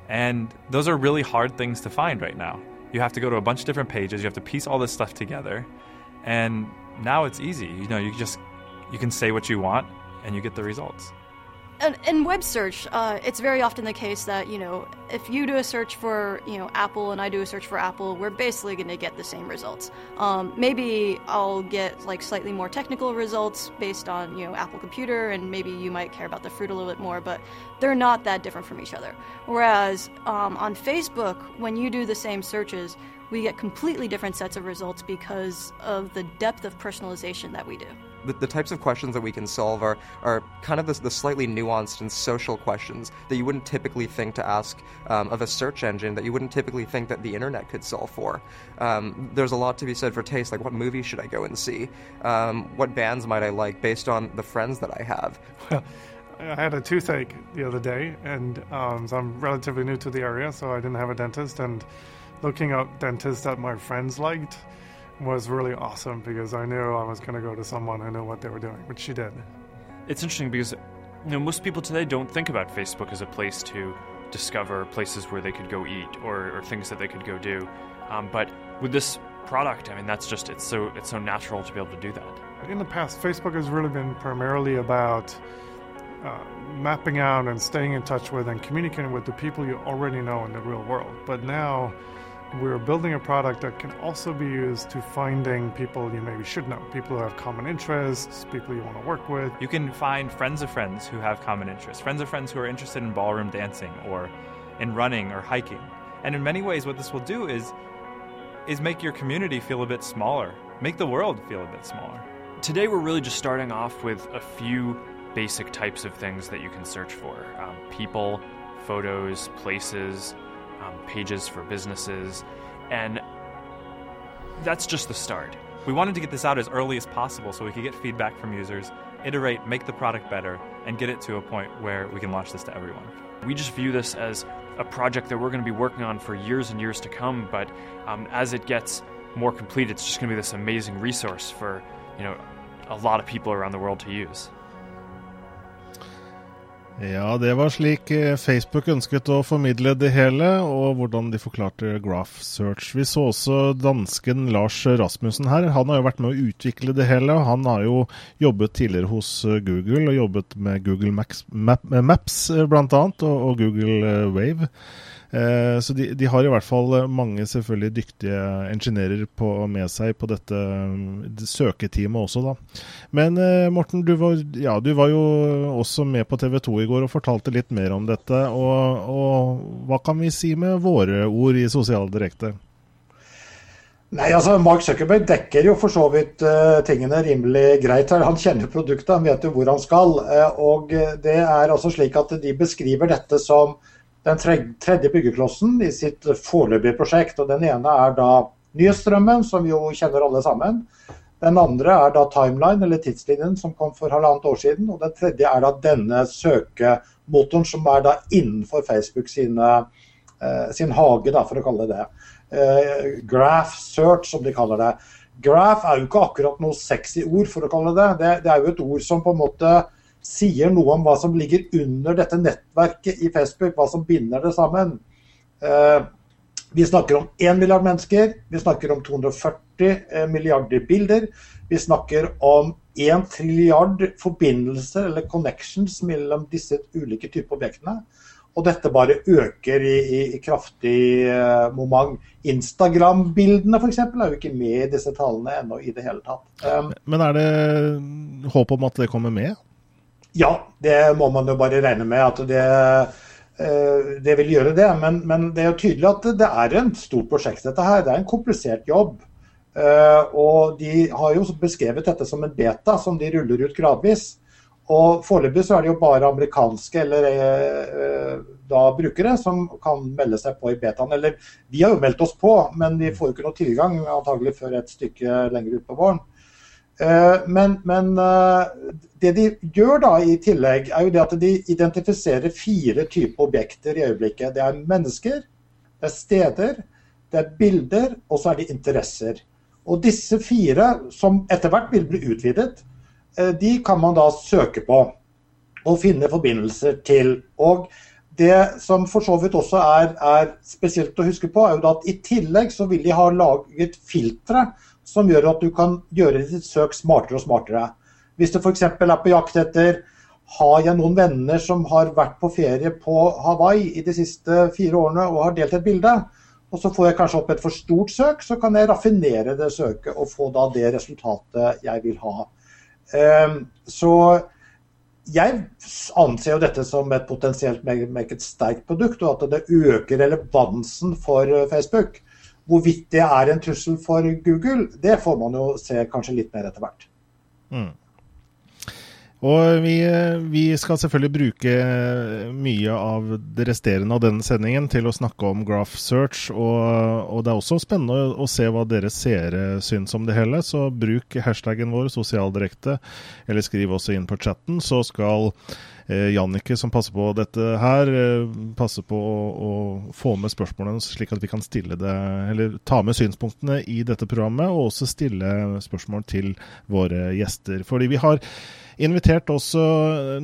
And those are really hard things to find right now. You have to go to a bunch of different pages, you have to piece all this stuff together. And now it's easy. You know, you just you can say what you want and you get the results in web search, uh, it's very often the case that you know if you do a search for you know Apple and I do a search for Apple, we're basically going to get the same results. Um, maybe I'll get like slightly more technical results based on you know Apple Computer, and maybe you might care about the fruit a little bit more, but they're not that different from each other. Whereas um, on Facebook, when you do the same searches, we get completely different sets of results because of the depth of personalization that we do the, the, types of questions that we can solve are, are kind of the, the, slightly nuanced and social questions that you wouldn't typically think to ask um, of a search engine that you wouldn't typically think that the internet could solve for. Um, there's a lot to be said for taste, like what movie should I go and see? Um, what bands might I like based on the friends that I have? Well, I had a toothache the other day, and um, so I'm relatively new to the area, so I didn't have a dentist. And looking up dentists that my friends liked, was really awesome because I knew I was going to go to someone who knew what they were doing, which she did. It's interesting because you know most people today don't think about Facebook as a place to discover places where they could go eat or, or things that they could go do. Um, but with this product, I mean, that's just it's so it's so natural to be able to do that. In the past, Facebook has really been primarily about uh, mapping out and staying in touch with and communicating with the people you already know in the real world. But now we're building a product that can also be used to finding people you maybe should know, people who have common interests, people you want to work with. You can find friends of friends who have common interests, friends of friends who are interested in ballroom dancing or in running or hiking. And in many ways what this will do is is make your community feel a bit smaller, make the world feel a bit smaller. Today we're really just starting off with a few basic types of things that you can search for. Um, people, photos, places, um, pages for businesses, and that's just the start. We wanted to get this out as early as possible so we could get feedback from users, iterate, make the product better, and get it to a point where we can launch this to everyone. We just view this as a project that we're going to be working on for years and years to come, but um, as it gets more complete, it's just going to be this amazing resource for you know a lot of people around the world to use. Ja, det var slik eh, Facebook ønsket å formidle det hele, og hvordan de forklarte Graph Search. Vi så også dansken Lars Rasmussen her. Han har jo vært med å utvikle det hele. Han har jo jobbet tidligere hos eh, Google, og jobbet med Google Maps, Map, Maps eh, bl.a., og, og Google Wave. Eh, så de, de, har i hvert fall eh, mange selvfølgelig dyktige ingeniører med seg på dette søketeamet også, da. Men eh, Morten, du var, ja, du var, jo også med på TV 2 i går og fortalte litt mer om dette. Og, og hva kan vi si med våre ord i Sosial Direkte? Nei, altså Mark Zuckerberg dekker jo for så vidt uh, tingene rimelig greit her. Han kjenner produktet, han vet jo hvor han skal. Uh, og det er også slik at de beskriver dette som den tredje byggeklossen i sitt foreløpige prosjekt. og Den ene er da nyhetsstrømmen, som vi jo kjenner alle sammen. Den andre er da timeline, eller tidslinjen, som kom for halvannet år siden. Og den tredje er da denne søkemotoren, som er da innenfor Facebook sine, eh, sin hage, da, for å kalle det det. Eh, graph search, som de kaller det. Graph er jo ikke akkurat noe sexy ord, for å kalle det det. Det er jo et ord som på en måte sier noe om hva som ligger under dette nettverket i Facebook, hva som binder det sammen. Eh, vi snakker om 1 milliard mennesker, vi snakker om 240 eh, milliarder bilder. Vi snakker om 1 trilliard forbindelser eller connections mellom disse ulike typer objektene. Og dette bare øker i, i, i kraftig uh, moment. Instagram-bildene f.eks. er jo ikke med i disse tallene ennå i det hele tatt. Um, Men er det håp om at det kommer med? Ja, det må man jo bare regne med at det, eh, det vil gjøre det. Men, men, det er jo tydelig at det er en stort prosjekt, dette her. Det er en komplisert jobb. Eh, og de har jo beskrevet dette som en beta som de ruller ut gradvis. Og Foreløpig så er det jo bare amerikanske eller eh, da brukere som kan melde seg på i betaen. Eller vi har jo meldt oss på, men vi får jo ikke noe tilgang antagelig før et stykke lenger ut på våren. Men, men det de gjør da i tillegg, er jo det at de identifiserer fire typer objekter i øyeblikket. Det er mennesker, det er steder, det er bilder, og så er det interesser. Og disse fire, som etter hvert vil bli utvidet, eh, de kan man da søke på og finne forbindelser til. Og det som for så vidt også er, er spesielt å huske på, er jo at i tillegg så vil de ha laget filtre som gjør at du kan gjøre ditt søk smartere og smartere. Hvis du f.eks. er på jakt etter har jeg noen venner som har vært på ferie på Hawaii i de siste fire årene og har delt et bilde, og så får jeg kanskje opp et for stort søk, så kan jeg raffinere det søket og få da det resultatet jeg vil ha. Ehm, så jeg anser jo dette som et potensielt meget sterkt produkt, og at det øker relevansen for Facebook. Hvorvidt det er en trussel for Google, det får man jo se kanskje litt mer etter hvert. Mm. Og vi, vi, skal selvfølgelig bruke mye av det resterende av denne sendingen til å snakke om Graph Search. Og, og det er også spennende å, se hva dere seere syns om det hele. Så bruk hashtaggen vår sosialdirekte, eller skriv også inn på chatten, så skal eh, Jannicke, som passer på dette her, eh, passe på å, å, få med spørsmålene, slik at vi kan stille det, eller ta med synspunktene i dette programmet, og også stille spørsmål til våre gjester. Fordi vi har invitert også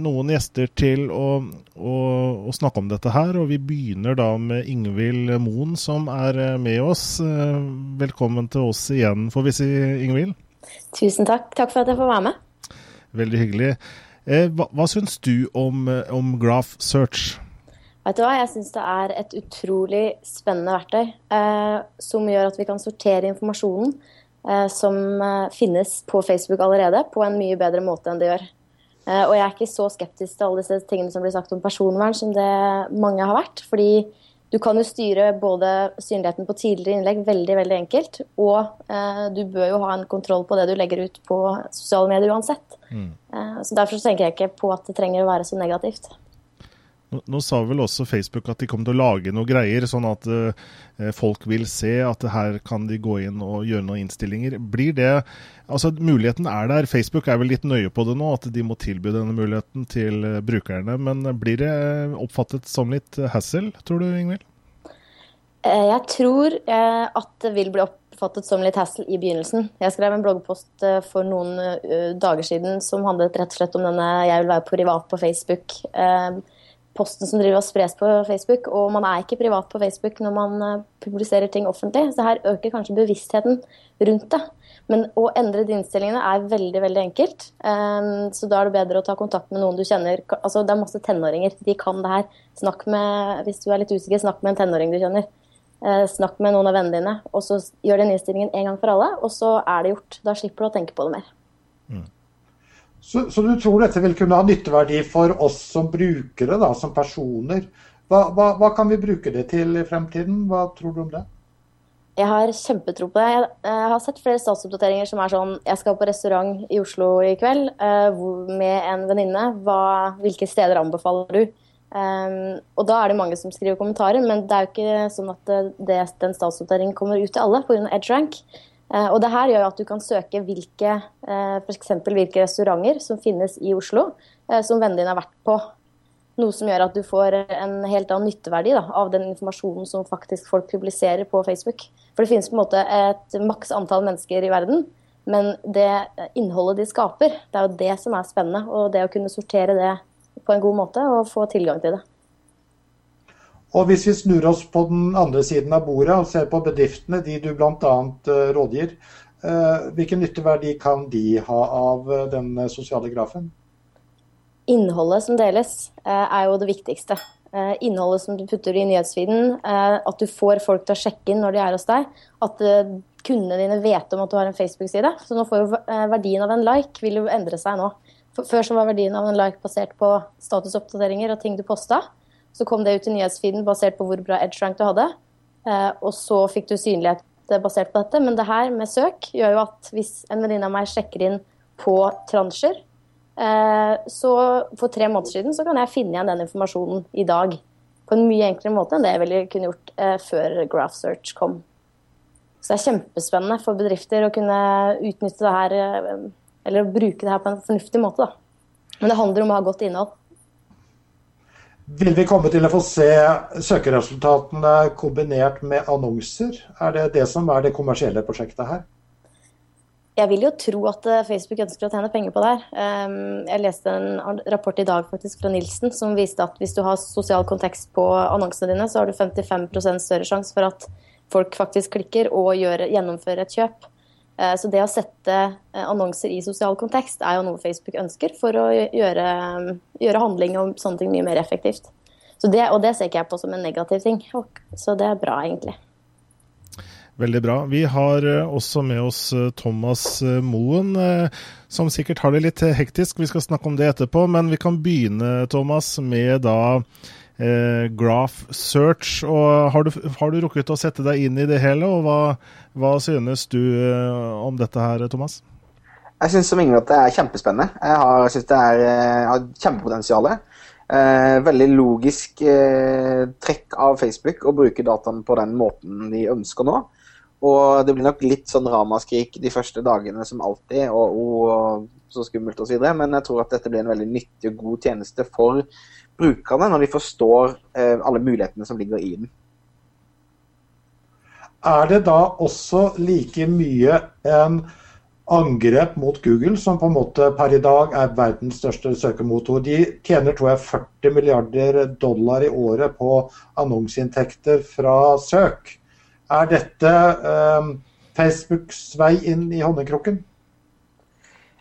noen gjester til å, å, å, snakke om dette her. Og vi begynner da med Ingvild Moen, som er eh, med oss. Eh, velkommen til oss igjen, får vi si, Ingvild. Tusen takk. Takk for at jeg får være med. Veldig hyggelig. Eh, hva, hva syns du om, om Graph Search? Vet du hva, Jeg syns det er et utrolig spennende verktøy eh, som gjør at vi kan sortere informasjonen Eh, som eh, finnes på Facebook allerede, på en mye bedre måte enn det gjør. Eh, og jeg er ikke så skeptisk til alle disse tingene som blir sagt om personvern, som det mange har vært. fordi du kan jo styre både synligheten på tidligere innlegg veldig veldig enkelt, og eh, du bør jo ha en kontroll på det du legger ut på sosiale medier uansett. Mm. Eh, så Derfor tenker jeg ikke på at det trenger å være så negativt. Nå, nå, sa vel også Facebook at de kommer til å lage noe greier, sånn at uh, folk vil se at her kan de gå inn og gjøre noen innstillinger. Blir det Altså, muligheten er der. Facebook er vel litt nøye på det nå, at de må tilby denne muligheten til uh, brukerne. Men blir det oppfattet som litt hassle, tror du, Ingvild? Jeg tror at det vil bli opp oppfattet som litt hassle i begynnelsen. Jeg skrev en bloggpost eh, for noen dager siden som handlet rett og slett om denne 'jeg vil være privat på Facebook'. Posten som driver og spres på Facebook, og man er ikke privat på Facebook når man uh, publiserer ting offentlig. Så her øker kanskje bevisstheten rundt det. Men å endre de innstillingene er veldig veldig enkelt. Um, så da er det bedre å ta kontakt med noen du kjenner. Altså, det er masse tenåringer, de kan det her. Snakk med, hvis du er litt usikker, snakk med en tenåring du kjenner. Uh, snakk med noen av vennene dine, og så gjør den innstillingen en gang for alle. Og så er det gjort. Da slipper du å tenke på det mer. Mm. Så, så, du tror dette vil kunne ha nytteverdi for oss som brukere, da, som personer. Hva, hva, hva kan vi bruke det til i fremtiden? Hva tror du om det? Jeg har kjempetro på det. Jeg har sett flere statsoppdateringer som er sånn Jeg skal på restaurant i Oslo i kveld uh, med en venninne. Hvilke steder anbefaler du? Um, og da er det mange som skriver kommentarer, men det er jo ikke sånn at det, den statsoppdateringen kommer ut til alle pga. EdgeRank. Uh, og det her gjør at du kan søke hvilke, for hvilke restauranter som finnes i Oslo uh, som vennene dine har vært på. Noe som gjør at du får en helt annen nytteverdi da, av den informasjonen som faktisk folk publiserer på Facebook. For det finnes på en måte et maks antall mennesker i verden, men det innholdet de skaper, det er jo det som er spennende. Og det å kunne sortere det på en god måte og få tilgang til det. Og Hvis vi snur oss på den andre siden av bordet og ser på bedriftene, de du bl.a. Eh, rådgir, eh, hvilken nytteverdi kan de ha av eh, den sosiale grafen? Innholdet som deles, er jo det viktigste. Innholdet som du putter i nyhetsfeeden, at du får folk til å sjekke inn når de er hos deg. At kundene dine vet om at du har en Facebook-side. Så nå får jo verdien av en like vil jo endre seg nå. Før så var verdien av en like basert på statusoppdateringer og ting du posta. Så kom det ut i nyhetsfeeden basert på hvor bra edge-rank du hadde. Og så fikk du synlighet basert på dette. Men det her med søk gjør jo at hvis en venninne av meg sjekker inn på transjer, Eh, så for tre måneder siden så kan jeg finne igjen den informasjonen i dag. På en mye enklere måte enn det jeg ville kunne gjort eh, før Graph Search kom. Så det er kjempespennende for bedrifter å kunne utnytte det her, eh, eller bruke det her på en fornuftig måte. Da. Men det handler om å ha godt innhold. Vil vi komme til å få se søkeresultatene kombinert med annonser? Er det det som er det kommersielle prosjektet her? Jeg vil jo tro at eh, Facebook ønsker å tjene penger på det her. Ehm, jeg leste en rapport i dag faktisk fra Nilsen som viste at hvis du har sosial kontekst på annonsene dine, så har du 55% større sjanse for at folk faktisk klikker og gjennomfører et kjøp. Eh, så det å sette eh, annonser i sosial kontekst er jo noe Facebook ønsker for å gjøre, gjøre handling og sånne ting mye mer effektivt. Det, og det ser ikke jeg på som en negativ ting. Så det er bra, egentlig. Veldig bra. Vi har eh, også med oss eh, Thomas eh, Moen, som sikkert har det litt hektisk. Vi skal snakke om det etterpå, men vi kan begynne, Thomas, med da eh, Graph Search. Og har du, har du, rukket å sette deg inn i det hele, og hva, hva synes du om dette her, Thomas? Jeg syns som ingen at det er kjempespennende. Jeg har, synes det er, har kjempepotensial. Eh, veldig logisk eh, trekk av Facebook å bruke dataen på den måten de ønsker nå. Og det blir nok litt sånn ramaskrik de første dagene som alltid, og, og så skummelt osv. Men jeg tror at dette blir en veldig nyttig og god tjeneste for brukerne når de forstår eh, alle mulighetene som ligger i den. Er det da også like mye en angrep mot Google, som på en måte per i dag er verdens største søkemotor? De tjener tror jeg 40 milliarder dollar i året på annonseinntekter fra søk. Er dette eh, Facebooks vei inn i honningkrukken?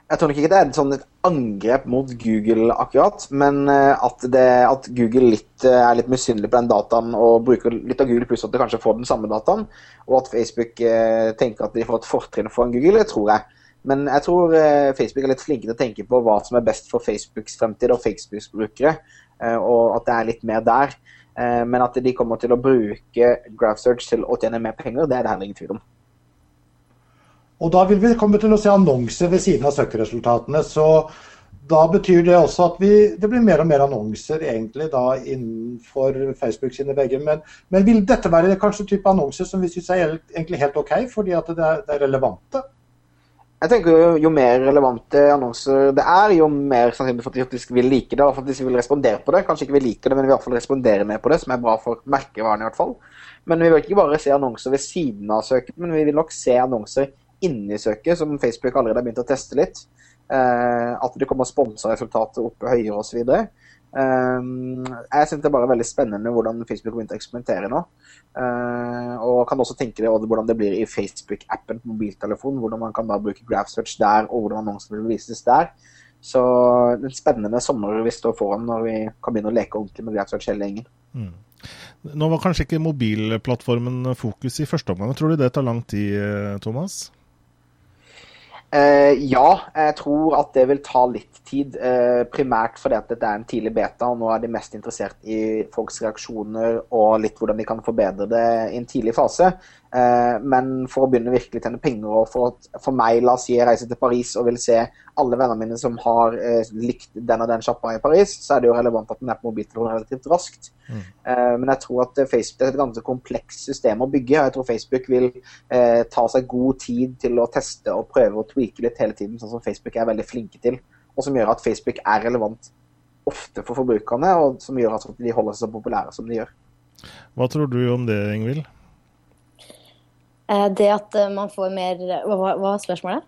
Jeg tror nok ikke det er et, sånn et angrep mot Google akkurat, men eh, at, det, at Google litt, eh, er litt misunnelig på den dataen og bruker litt av Google pluss at de kanskje får den samme dataen, og at Facebook eh, tenker at de får et fortrinn foran Google, det tror jeg. Men jeg tror Facebook er litt flinke til å tenke på hva som er best for Facebooks fremtid og Facebooks brukere, og at det er litt mer der. Men at de kommer til å bruke GraphSearch til å tjene mer penger, det er det heller ingen tvil om. Og da vil vi komme til å se annonser ved siden av søkeresultatene. Så da betyr det også at vi, det blir mer og mer annonser egentlig da innenfor Facebook sine vegger. Men, men, vil dette være kanskje type annonser som vi syns er egentlig helt OK, fordi at det er, det er relevante? Jeg tenker jo, jo mer relevante annonser det er, jo mer sannsynlig for at de vil like det, og for at de vil respondere på det. Kanskje ikke vi liker det, men i hvert fall respondere mer på det, som er bra for merkevaren i hvert fall. Men vi vil ikke bare se annonser ved siden av søket, men vi vil nok se annonser inni søket, som Facebook allerede har begynt å teste litt. Eh, at det kommer sponsa resultatet oppe høyere osv. Um, jeg synes det er bare veldig spennende hvordan Facebook begynte å eksperimentere nå. Uh, og kan også tenke det hvordan det blir i Facebook-appen på mobiltelefon. Hvordan man kan da bruke Graph Search der, og hvordan annonsene vil vises der. Så en spennende sommer vi står foran når vi kan begynne å leke ordentlig med Graph Search hele gjengen. Mm. Nå var kanskje ikke mobilplattformen fokus i første omgang. Tror du det tar lang tid, eh, Thomas? Uh, ja, jeg tror at det vil ta litt tid. Uh, primært fordi at dette er en tidlig beta, og nå er de mest interessert i folks reaksjoner og litt hvordan de kan forbedre det i en tidlig fase. Uh, men for å begynne virkelig tjene penger, og for, for meg, la oss si jeg reiser til Paris og vil se alle vennene mine som har likt den og den sjappa i Paris, så er det jo relevant at den er på mobiltelefonen relativt raskt. Mm. men jeg tror at Facebook det er et ganske komplekst system å bygge, og jeg tror Facebook vil ta seg god tid til å teste og prøve å tweake litt hele tiden, sånn som Facebook er veldig flinke til. Og som gjør at Facebook er relevant ofte for forbrukerne, og som gjør at de holder seg så populære som de gjør. Hva tror du om det, Ingvild? Eh, det at eh, man får mer Hva var spørsmålet?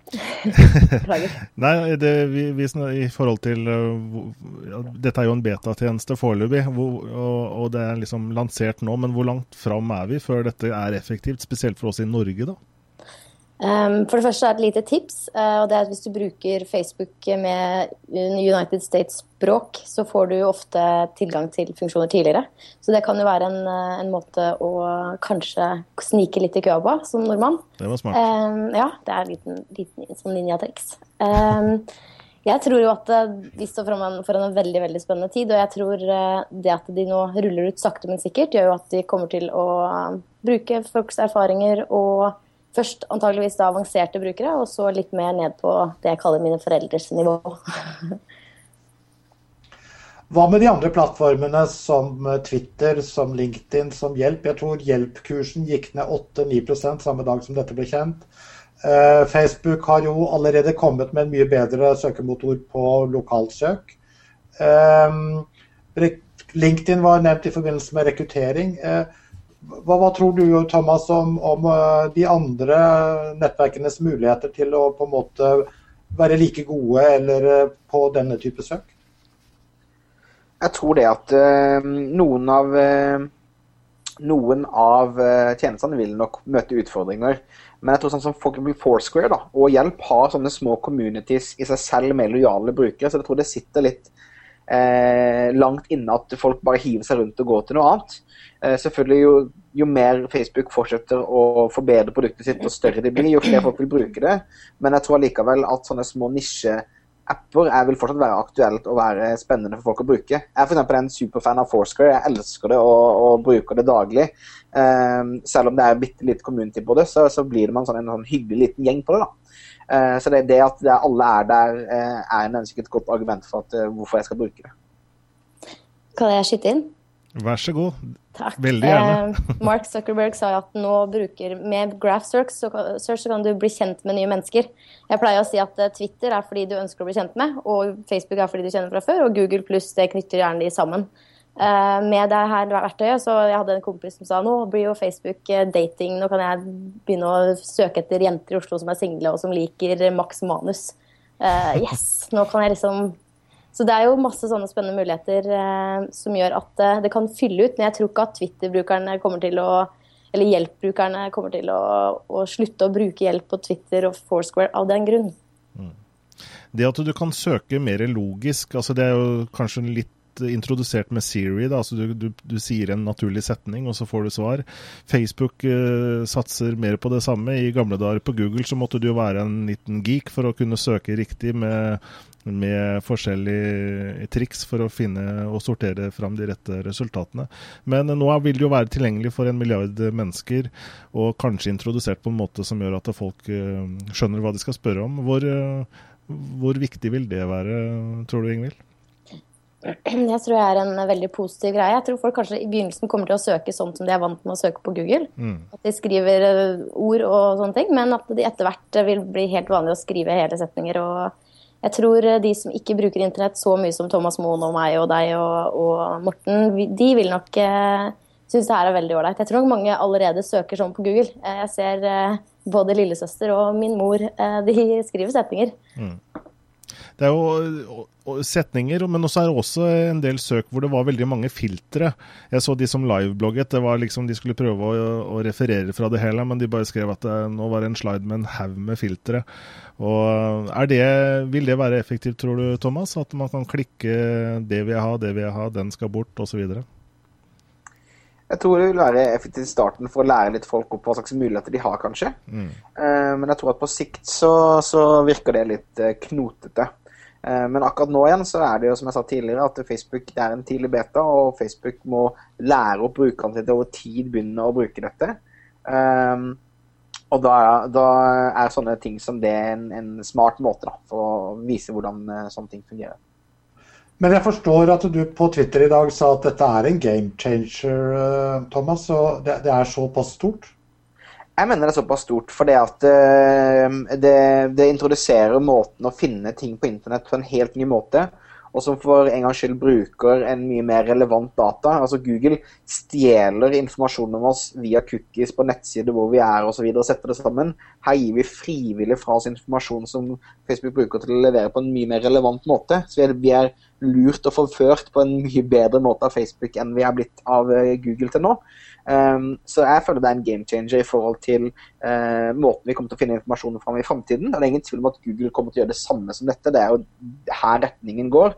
Nei, det, vi, vi, i forhold til ja, Dette er jo en betatjeneste foreløpig, og, og det er liksom lansert nå. Men hvor langt fram er vi før dette er effektivt, spesielt for oss i Norge? da? Um, for det første er et lite tips. Uh, og det er at Hvis du bruker Facebook med United States-språk, så får du ofte tilgang til funksjoner tidligere. Så det kan jo være en, eh, en måte å kanskje snike litt i køa på som nordmann. Det var smart. Um, ja, det er en liten, liten sånn ninjatriks. Um, jeg tror jo at eh, vi står foran, foran, en veldig veldig spennende tid. Og jeg tror det at de nå ruller ut sakte, men sikkert, gjør jo at de kommer til å bruke folks erfaringer og først antageligvis da avanserte brukere, og så litt mer ned på det jeg kaller mine foreldres nivå. Hva med de andre plattformene som Twitter, som LinkedIn, som Hjelp? Jeg tror Hjelp-kursen gikk ned 8-9% samme dag som dette ble kjent. Eh, Facebook har jo allerede kommet med en mye bedre søkemotor på lokalsøk. Eh, LinkedIn var nevnt i forbindelse med rekruttering. Eh, hva, hva, tror du Thomas, om, om, eh, de andre nettverkenes muligheter til å på en måte være like gode eller eh, på denne type søk? Jeg tror det at uh, noen av uh, noen av tjenestene vil nok møte utfordringer. Men jeg tror sånn som. Foursquare da, og Hjelp har sånne små communities i seg selv med lojale brukere. Så jeg tror det sitter litt langt inne at folk bare hiver seg rundt og går til noe annet. Eh, selvfølgelig jo, jo, mer Facebook fortsetter å forbedre produktet sitt, og større det blir, jo flere folk vil bruke det. Men jeg tror likevel at sånne små nisjeapper vil fortsatt være aktuelt og være spennende for folk å bruke. Jeg er f.eks. en superfan av Foursquare. Jeg elsker det og, og bruker det daglig. Um, selv om det er bitte lite community på det, så, så blir en sånn, en sånn hyggelig liten gjeng på det. da. Uh, så det, det at det alle er der, uh, er en et godt argument for at, hvorfor jeg skal bruke det. Kan jeg skyte inn? Vær så god. Takk. Veldig gjerne. Eh, Mark Zuckerberg sa at nå bruker med Graph Search så, search så, kan du bli kjent med nye mennesker. Jeg pleier å si at eh, Twitter er fordi du ønsker å bli kjent med, og Facebook er fordi du kjenner fra før, og Google pluss det knytter gjerne de sammen. Eh, med det her verktøyet, så Jeg hadde en kompis som sa nå blir jo Facebook eh, dating, nå kan jeg begynne å søke etter jenter i Oslo som er single og som liker Max Manus. Eh, yes, nå kan jeg liksom så det er jo masse sånne spennende muligheter eh, som gjør at eh, det kan fylle ut. Men jeg tror ikke at Twitter-brukerne kommer til å eller hjelpbrukerne kommer til å, å, slutte å bruke hjelp på Twitter og Foursquare av den grunn. Mm. Det at du kan søke mer logisk, altså det er jo kanskje litt introdusert med Siri. Da. Altså du, du, du, sier en naturlig setning, og så får du svar. Facebook uh, satser mer på det samme. I gamle dager på Google så måtte du jo være en liten geek for å kunne søke riktig med, med forskjellige triks for å finne og sortere fram de rette resultatene. Men nå vil det jo være tilgjengelig for en milliard mennesker, og kanskje introdusert på en måte som gjør at folk uh, skjønner hva de skal spørre om. Hvor, uh, hvor viktig vil det være, tror du, Ingvild? Jeg tror jeg er en veldig positiv greie. Jeg tror folk kanskje i begynnelsen kommer til å søke sånn som de er vant med å søke på Google. Mm. At de skriver eh, ord og sånne ting, men at de etter hvert vil bli helt vanlig å skrive hele setninger. Og jeg tror eh, de som ikke bruker internett så mye som Thomas Moen og meg og deg og, og Morten, de vil nok eh, synes det her er veldig ålreit. Jeg tror nok mange allerede søker sånn på Google. Eh, Jeg ser eh, både lillesøster og min mor, eh, de skriver setninger. Det er jo setninger, men også er det også en del søk hvor det var veldig mange filtre. Jeg så de som liveblogget. det var liksom De skulle prøve å, å referere fra det hele, men de bare skrev at det, nå var det en slide med en haug med filtre. Og er det, Vil det være effektivt, tror du, Thomas? At man kan klikke 'det vil jeg ha', 'det vil jeg ha', 'den skal bort', osv.? Jeg tror det vil være effektivt i starten for å lære litt folk opp hva slags muligheter de har, kanskje. Mm. Eh, Men jeg tror at på sikt så, så virker det litt eh, knotete. Eh, Men akkurat nå igjen så er det jo som jeg sa tidligere, at Facebook det er en tidlig beta, og Facebook må lære opp brukerne til over tid begynne å bruke dette. Um, og da, da er sånne ting som det en, en smart måte da, for å vise hvordan eh, sånne ting fungerer. Men jeg forstår at du på Twitter i dag sa at dette er en game changer, eh, Thomas. Og det, det er såpass stort? Jeg mener det er såpass stort fordi at eh, det, det introduserer måten å finne ting på internett på en helt ny måte, og som for en gangs skyld bruker en mye mer relevant data. Altså Google stjeler informasjon om oss via cookies på nettsider hvor vi er osv. og setter det sammen. Her gir vi frivillig fra oss informasjon som Facebook bruker til å levere på en mye mer relevant måte. Så vi vi er lurt og forført på en mye bedre måte av Facebook enn vi er blitt av eh, Google til nå. Um, så jeg føler det er en game changer i forhold til uh, måten vi kommer til å finne informasjon fram i framtiden. Det er ingen tvil om at Google kommer til å gjøre det samme som dette. Det er jo her retningen går.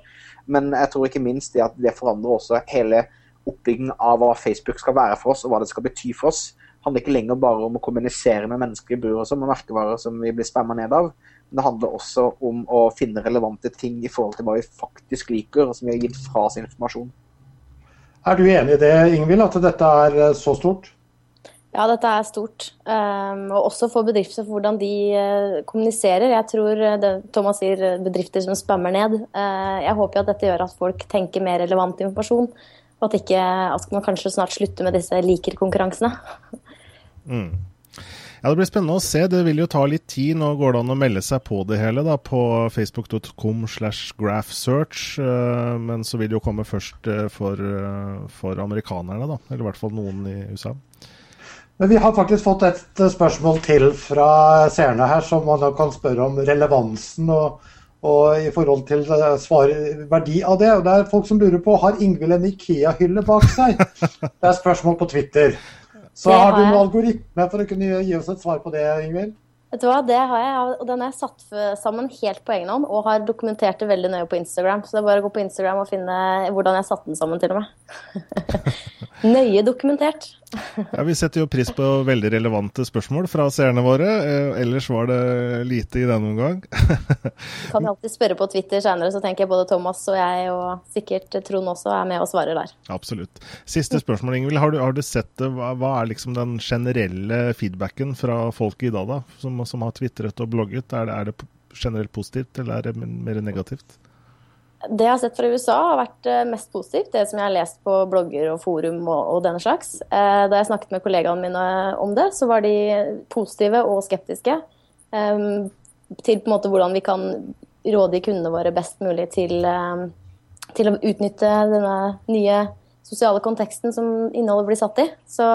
Men jeg tror ikke minst det at det forandrer også hele oppbyggingen av hva Facebook skal være for oss, og hva det skal bety for oss. Det handler ikke lenger bare om å kommunisere med mennesker i bur og sånn, med merkevarer som vi blir spamma ned av. Men det handler også om å finne relevante ting i forhold til hva vi faktisk liker, og som vi har gitt fra oss informasjon. Er du enig i det, Ingvild, at dette er eh, så stort? Ja, dette er stort. Um, og også for bedrifter, for hvordan de uh, kommuniserer. Jeg tror eh, det, Thomas sier bedrifter som spammer ned. Uh, jeg håper at dette gjør at folk tenker mer relevant informasjon. Og at, ikke, at man kanskje snart slutter med disse liker-konkurransene. Mm. Ja, Det blir spennende å se. Det vil jo ta litt tid. Nå går det an å melde seg på det hele da, på facebook.com slash graphsearch. eh, Men så vil det jo komme først eh, for, eh, for amerikanerne, da. Eller i hvert fall noen i USA. Men vi har faktisk fått et spørsmål til fra seerne her, som man kan spørre om relevansen og, og i forhold til svar, verdi av det. Og det er folk som lurer på har Ingvild en Ikea-hylle bak seg. Det er spørsmål på Twitter. Så har har du noen algoritme for å kunne gi oss et svar på det, Ingvild? Vet du hva, det har jeg, og den har jeg satt sammen helt på egen hånd, og har dokumentert det veldig nøye på Instagram. Så det er bare å gå på Instagram og finne hvordan jeg satte den sammen, til og med. nøye dokumentert. Ja, Vi setter jo pris på veldig relevante spørsmål fra seerne våre. Eh, ellers var det lite i denne omgang. Kan jeg alltid spørre på Twitter senere, så tenker jeg både Thomas og jeg, og sikkert Trond også, er med og svarer der. Absolutt. Siste spørsmål, Ingvild. Har, du- har du sett det? Hva, hva er liksom den generelle feedbacken fra folk i dag, da? Som, som har tvitret og blogget? Er det, er det generelt positivt, eller er det mer negativt? Det jeg har sett fra USA har vært eh, mest positivt, det som jeg har lest på blogger og forum og, og denne slags. Eh, Da jeg snakket med kollegaene mine om det, så var de positive og skeptiske eh, til på en måte hvordan vi kan råde kundene våre best mulig til, eh, til å utnytte denne nye sosiale konteksten som innholdet blir satt i. Så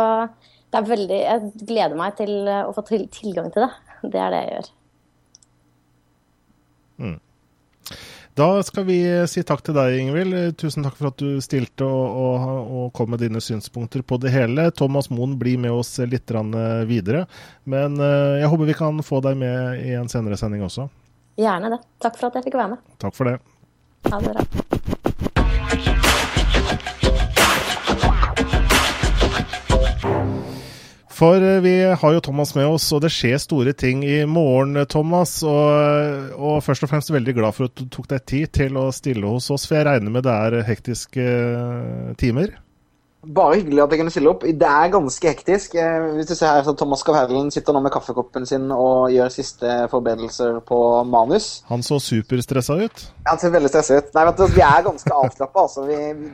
det er veldig, jeg gleder meg til eh, å få tilgang til det. Det er det jeg gjør. Mm. Da skal vi si takk til deg, Ingvild. Tusen takk for at du stilte og, og, og kom med dine synspunkter på det hele. Thomas Moen blir med oss litt videre. Men eh, jeg håper vi kan få deg med i en senere sending også. Gjerne det. Takk for at jeg fikk være med. Takk for det. Ha det bra. For eh, vi har jo Thomas med oss, og det skjer store ting i morgen, Thomas. Og, og først og fremst veldig glad for at du tok deg tid til å stille hos oss, for jeg regner med det er hektiske eh, timer? Bare hyggelig at jeg kunne stille opp. Det er ganske hektisk. Eh, hvis du ser her, så Thomas Gavherlen sitter nå med kaffekoppen sin og gjør siste forberedelser på manus. Han så superstressa ut. Han ser veldig stressa ut. Nei, du, Vi er ganske avslappa. Altså.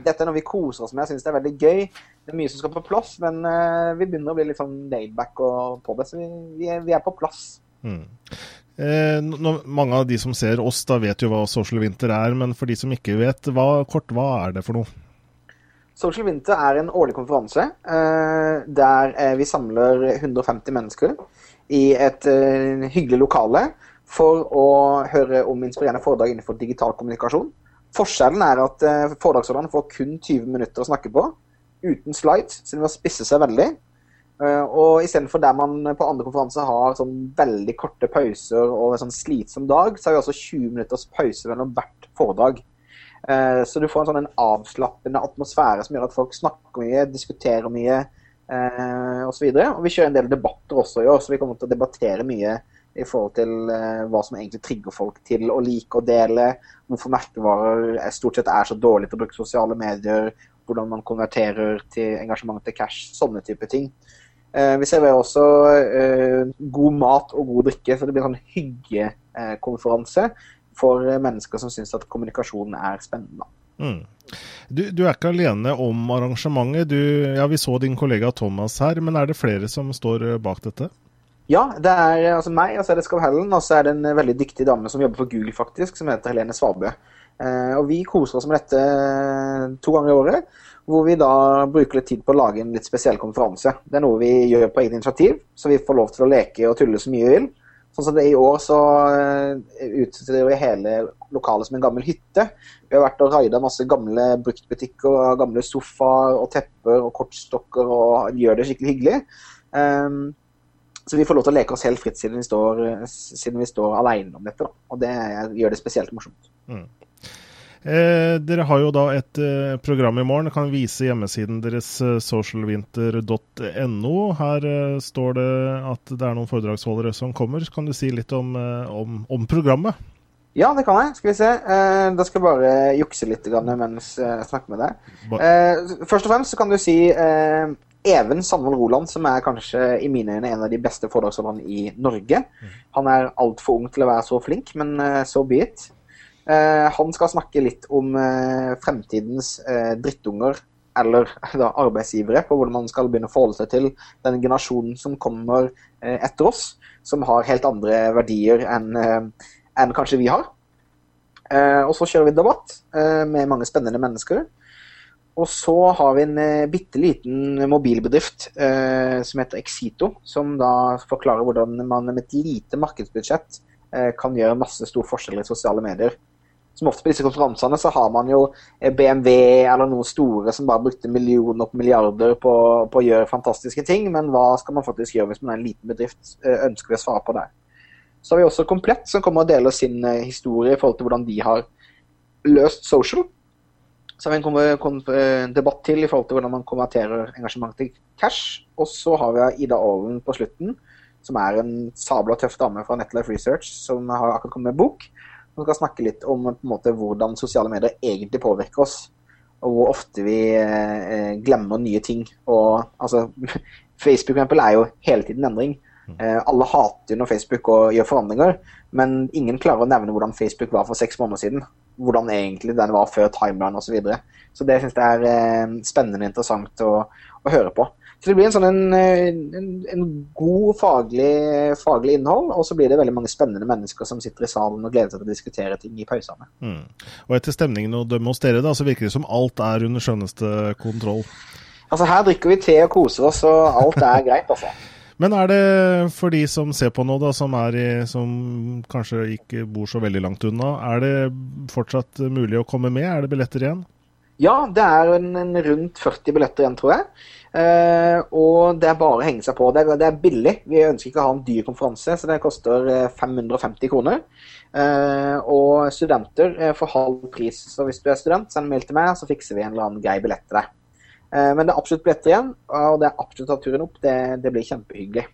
Dette er noe vi koser oss med. Jeg syns det er veldig gøy. Det er mye som skal på plass, men uh, vi begynner å bli litt sånn laidback og på det. Så vi, vi, er, vi er på plass. Mm. Eh, nå- mange av de som ser oss, da vet jo hva Social Winter er. Men for de som ikke vet, hva, kort, hva er det for noe? Social Winter er en årlig konferanse eh, der eh, vi samler 150 mennesker i et eh, hyggelig lokale for å høre om inspirerende foredrag innenfor digital kommunikasjon. Forskjellen er at foredragsholderne får kun 20 minutter å snakke på, uten slides, så de må spisse seg veldig. Og istedenfor der man på andre konferanser har sånn veldig korte pauser og en sånn slitsom dag, så har vi altså 20 minutters pause mellom hvert foredrag. Eh, Så du får en sånn en avslappende atmosfære som gjør at folk snakker mye, diskuterer mye eh, osv. Og, og vi kjører en del debatter også i år, så vi kommer til å debattere mye i forhold til eh, hva som egentlig trigger folk til å like og dele, hvorfor merkevarer er- stort sett er så dårlige til å bruke sosiale medier, hvordan man konverterer til engasjement til cash, sånne type ting. Eh, Vi serverer også god mat og god drikke, så det blir en sånn hyggekonferanse for eh, mennesker som syns at kommunikasjon er spennende. Mm. Du, du er ikke alene om arrangementet. Du, ja, vi så din kollega Thomas her, men er det flere som står eh, bak dette? Ja, det er eh, altså meg, og så er det Skav Hellen, og så er det en veldig dyktig dame som jobber for Google, faktisk, som heter Helene Svabø. Eh, og vi koser oss med dette to ganger i året, hvor vi da bruker litt tid på å lage en litt spesiell konferanse. Det er noe vi gjør på eget initiativ, så vi får lov til å leke og tulle så mye vi vil. Sånn som det I år så eh, utstyrer vi hele lokalet som en gammel hytte. Vi har vært og raida masse gamle bruktbutikker, gamle sofaer og tepper og kortstokker og gjør det skikkelig hyggelig. Um, så vi får lov til å leke oss helt fritt siden vi står, siden vi står alene om dette. Da. Og det gjør det spesielt morsomt. Mm. Eh, dere har jo da et eh, program i morgen. Jeg kan vise hjemmesiden deres eh, socialvinter.no. Her eh, står det at det er noen foredragsholdere som kommer. Kan du si litt om, eh, om, om programmet? Ja, det kan jeg. Skal vi se. Eh, da skal jeg bare jukse litt mens jeg snakker med deg. Eh, først og fremst så kan du si Even Sandvold Roland, som er kanskje i mine øyne en av de beste foredragsholderne i Norge. Han er altfor ung til å være så flink, men så be it. Eh, han skal snakke litt om eh, fremtidens eh, drittunger, eller da, arbeidsgivere, på hvordan man skal begynne å forholde seg til den generasjonen som kommer etter oss, som har helt andre verdier enn enn kanskje vi har. Og så kjører vi debatt med mange spennende mennesker. Og så har vi en eh, bitte liten mobilbedrift som heter Exito, som da forklarer hvordan man med et lite markedsbudsjett kan gjøre masse stor forskjell i sosiale medier. Som ofte på disse konferansene så har man jo eh, BMW eller noen store som bare brukte millioner på milliarder på, på å gjøre fantastiske ting, men hva skal man faktisk gjøre hvis man er en liten bedrift, eh, ønsker vi å svare på der. Så har vi også Komplett, som kommer og deler sin eh, historie i forhold til hvordan de har løst social. Så har vi en debatt til i forhold til hvordan man konverterer engasjement til cash. Og så har vi Ida Aalen på slutten, som er en sabla tøff dame fra Netlife Research, som har akkurat kommet med bok. Som skal snakke litt om måte, hvordan sosiale medier egentlig påvirker oss. Og hvor ofte vi eh, glemmer nye ting. Og altså Facebook for eksempel, er jo hele tiden endring. Eh, alle hater jo når Facebook og gjør forandringer, men ingen klarer å nevne hvordan Facebook var for seks måneder siden. Hvordan egentlig den var før timeline osv. Så, videre. så det syns jeg er eh, spennende og interessant å, å høre på. Så det blir en sånn en, eh, en, en god faglig, faglig innhold, og så blir det veldig mange spennende mennesker som sitter i salen og gleder seg til å diskutere ting i pausene. Mm. Og etter stemningen å dømme hos dere, da, så virker det som alt er under skjønneste kontroll. Altså Her drikker vi te og koser oss, og alt er greit, altså. Men er det for de som ser på nå, da, som, er i, som kanskje ikke bor så veldig langt unna, er det fortsatt mulig å komme med? Er det billetter igjen? Ja, det er en, en rundt 40 billetter igjen, tror jeg. Eh, og det er bare å henge seg på. Det er, det er billig. Vi ønsker ikke å ha en dyr konferanse, så det koster eh, 550 kroner. Uh, og studenter uh, får halv pris. Så hvis du er student, send mail til meg, så fikser vi en eller annen grei billett til deg. Eh, men det er absolutt billetter igjen, og det er absolutt å ta turen opp. Det, det blir kjempehyggelig.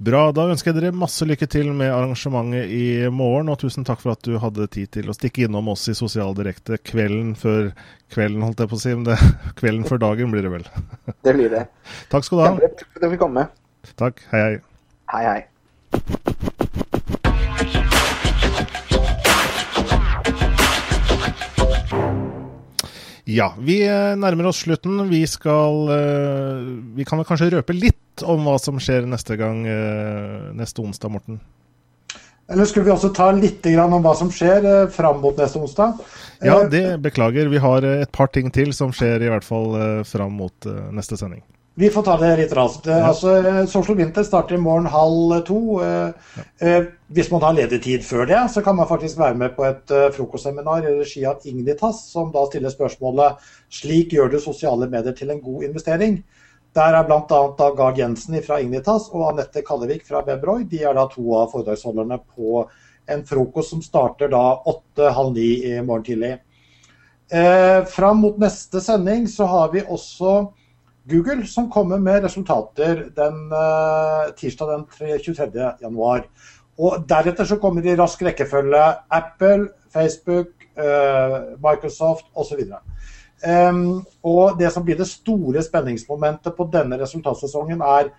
Bra. Da ønsker jeg dere masse lykke til med arrangementet i morgen, og tusen takk for at du hadde tid til å stikke innom oss i Sosial Direkte kvelden før kvelden, holdt jeg på å si. Men det, kvelden før dagen blir det vel. Det blir det. Takk skal du ha. Kjempebra at du fikk komme. Takk. Hei, hei. Hei, hei. Ja, vi eh, nærmer oss slutten. Vi skal eh, Vi kan vel kanskje røpe litt om hva som skjer neste gang, eh, neste onsdag, Morten? Eller skulle vi også ta litt om hva som skjer fram mot neste onsdag? Ja, det beklager. Vi har et par ting til som skjer i hvert fall fram mot neste sending. Vi får ta det litt raskt. Ja. Altså, eh, Social Winter starter i morgen halv to. Eh, eh, Hvis man har ledig tid før det, så kan man faktisk være med på et eh, frokostseminar i regi av Ingnitas, som da stiller spørsmålet 'Slik gjør du sosiale medier til en god investering'. Der er bl.a. Gard Jensen fra Ingnitas og Anette Kallevik fra Webroy. De er da to av foredragsholderne på en frokost som starter da åtte-halv ni i morgen tidlig. Eh, fram mot neste sending så har vi også Google som kommer med resultater den eh, tirsdag den 3 23. januar. Og deretter så kommer i rask rekkefølge Apple, Facebook, eh, Microsoft osv. Um, og det som blir det store spenningsmomentet på denne resultatsesongen, er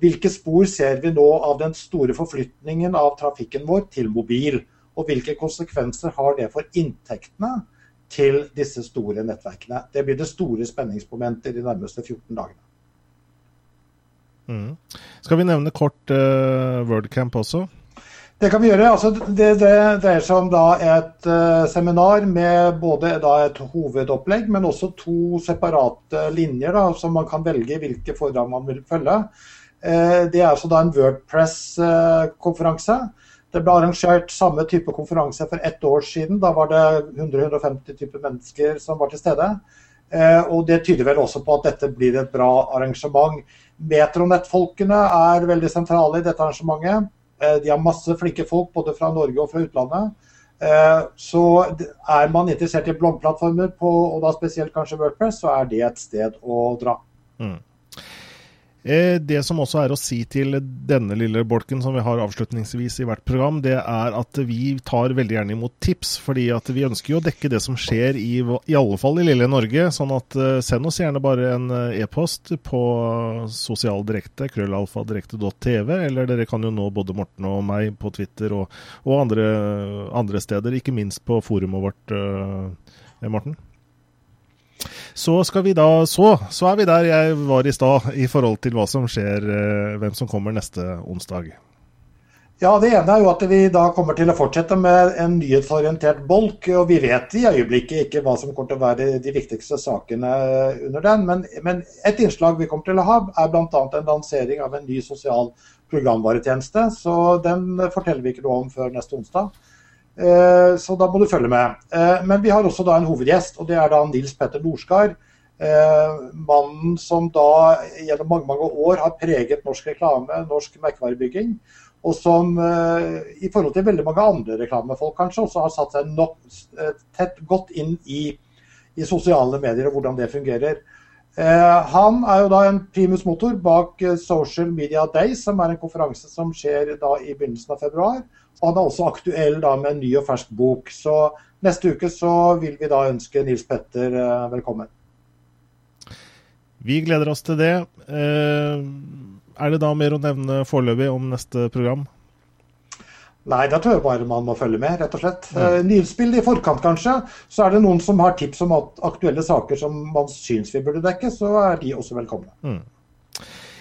hvilke spor ser vi nå av den store forflytningen av trafikken vår til mobil? Og hvilke konsekvenser har det for inntektene til disse store nettverkene? Det blir det store spenningsmomentet de nærmeste 14 dagene. Mm. Skal vi nevne kort uh, Wordcamp også? Det kan vi gjøre. Altså, det, det dreier seg om da et uh, seminar med både da et hovedopplegg, men også to separate linjer da, som man kan velge hvilke foredrag man vil følge. Uh, det er altså da en Wordpress-konferanse. Det ble arrangert samme type konferanse for ett år siden. Da var det 100-150 typer mennesker som var til stede. Uh, og det tyder vel også på at dette blir et bra arrangement. Metronett-folkene er veldig sentrale i dette arrangementet. De har masse flinke folk både fra Norge og fra utlandet. Så er man interessert i bloggplattformer, på, og da spesielt kanskje Wordpress, så er det et sted å dra. Mm. Det som også er å si til denne lille bolken som vi har avslutningsvis i hvert program, det er at vi tar veldig gjerne imot tips. fordi at vi ønsker jo å dekke det som skjer i, i alle fall i lille Norge. sånn at send oss gjerne bare en e-post på sosialdirekte, krøllalfadirekte.tv, eller dere kan jo nå både Morten og meg på Twitter og, og andre, andre, steder, ikke minst på forumet vårt, Morten. Så skal vi da så, så er vi der jeg var i stad i forhold til hva som skjer, hvem som kommer neste onsdag. Ja, Det ene er jo at vi da kommer til å fortsette med en nyhetsorientert bolk. og Vi vet i øyeblikket ikke hva som kommer til å være de viktigste sakene under den. Men, men et innslag vi kommer til å ha, er bl.a. en lansering av en ny sosial programvaretjeneste. Så den forteller vi ikke noe om før neste onsdag. Så da må du følge med. Men vi har også da en hovedgjest, og det er da Nils Petter Norskar. Mannen som da gjennom mange mange år har preget norsk reklame, norsk merkevarebygging. Og som i forhold til veldig mange andre reklamefolk kanskje også har satt seg nok, tett godt inn i, i sosiale medier og hvordan det fungerer. Han er jo da en primus motor bak Social Media Days, som er en konferanse som skjer da i begynnelsen av februar. Og han er også aktuell da med en ny og fersk bok. Så neste uke så vil vi da ønske Nils Petter velkommen. Vi gleder oss til det. Er det da mer å nevne foreløpig om neste program? Nei, da tror jeg bare man må følge med, rett og slett. Ja. Nyhetsspill i forkant, kanskje. Så er det noen som har tips om aktuelle saker som man syns vi burde dekke, så er de også velkomne. Mm.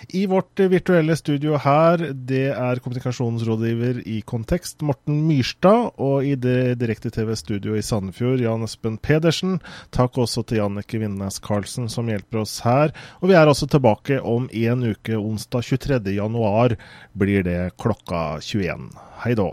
I vårt virtuelle studio her, det er kommunikasjonsrådgiver i Kontekst, Morten Myrstad, og i det direkte-TV-studioet i Sandefjord, Jan Espen Pedersen. Takk også til Jannike Vindnes Karlsen som hjelper oss her. Og vi er altså tilbake om en uke, onsdag 23. januar blir det klokka 21. Hei da.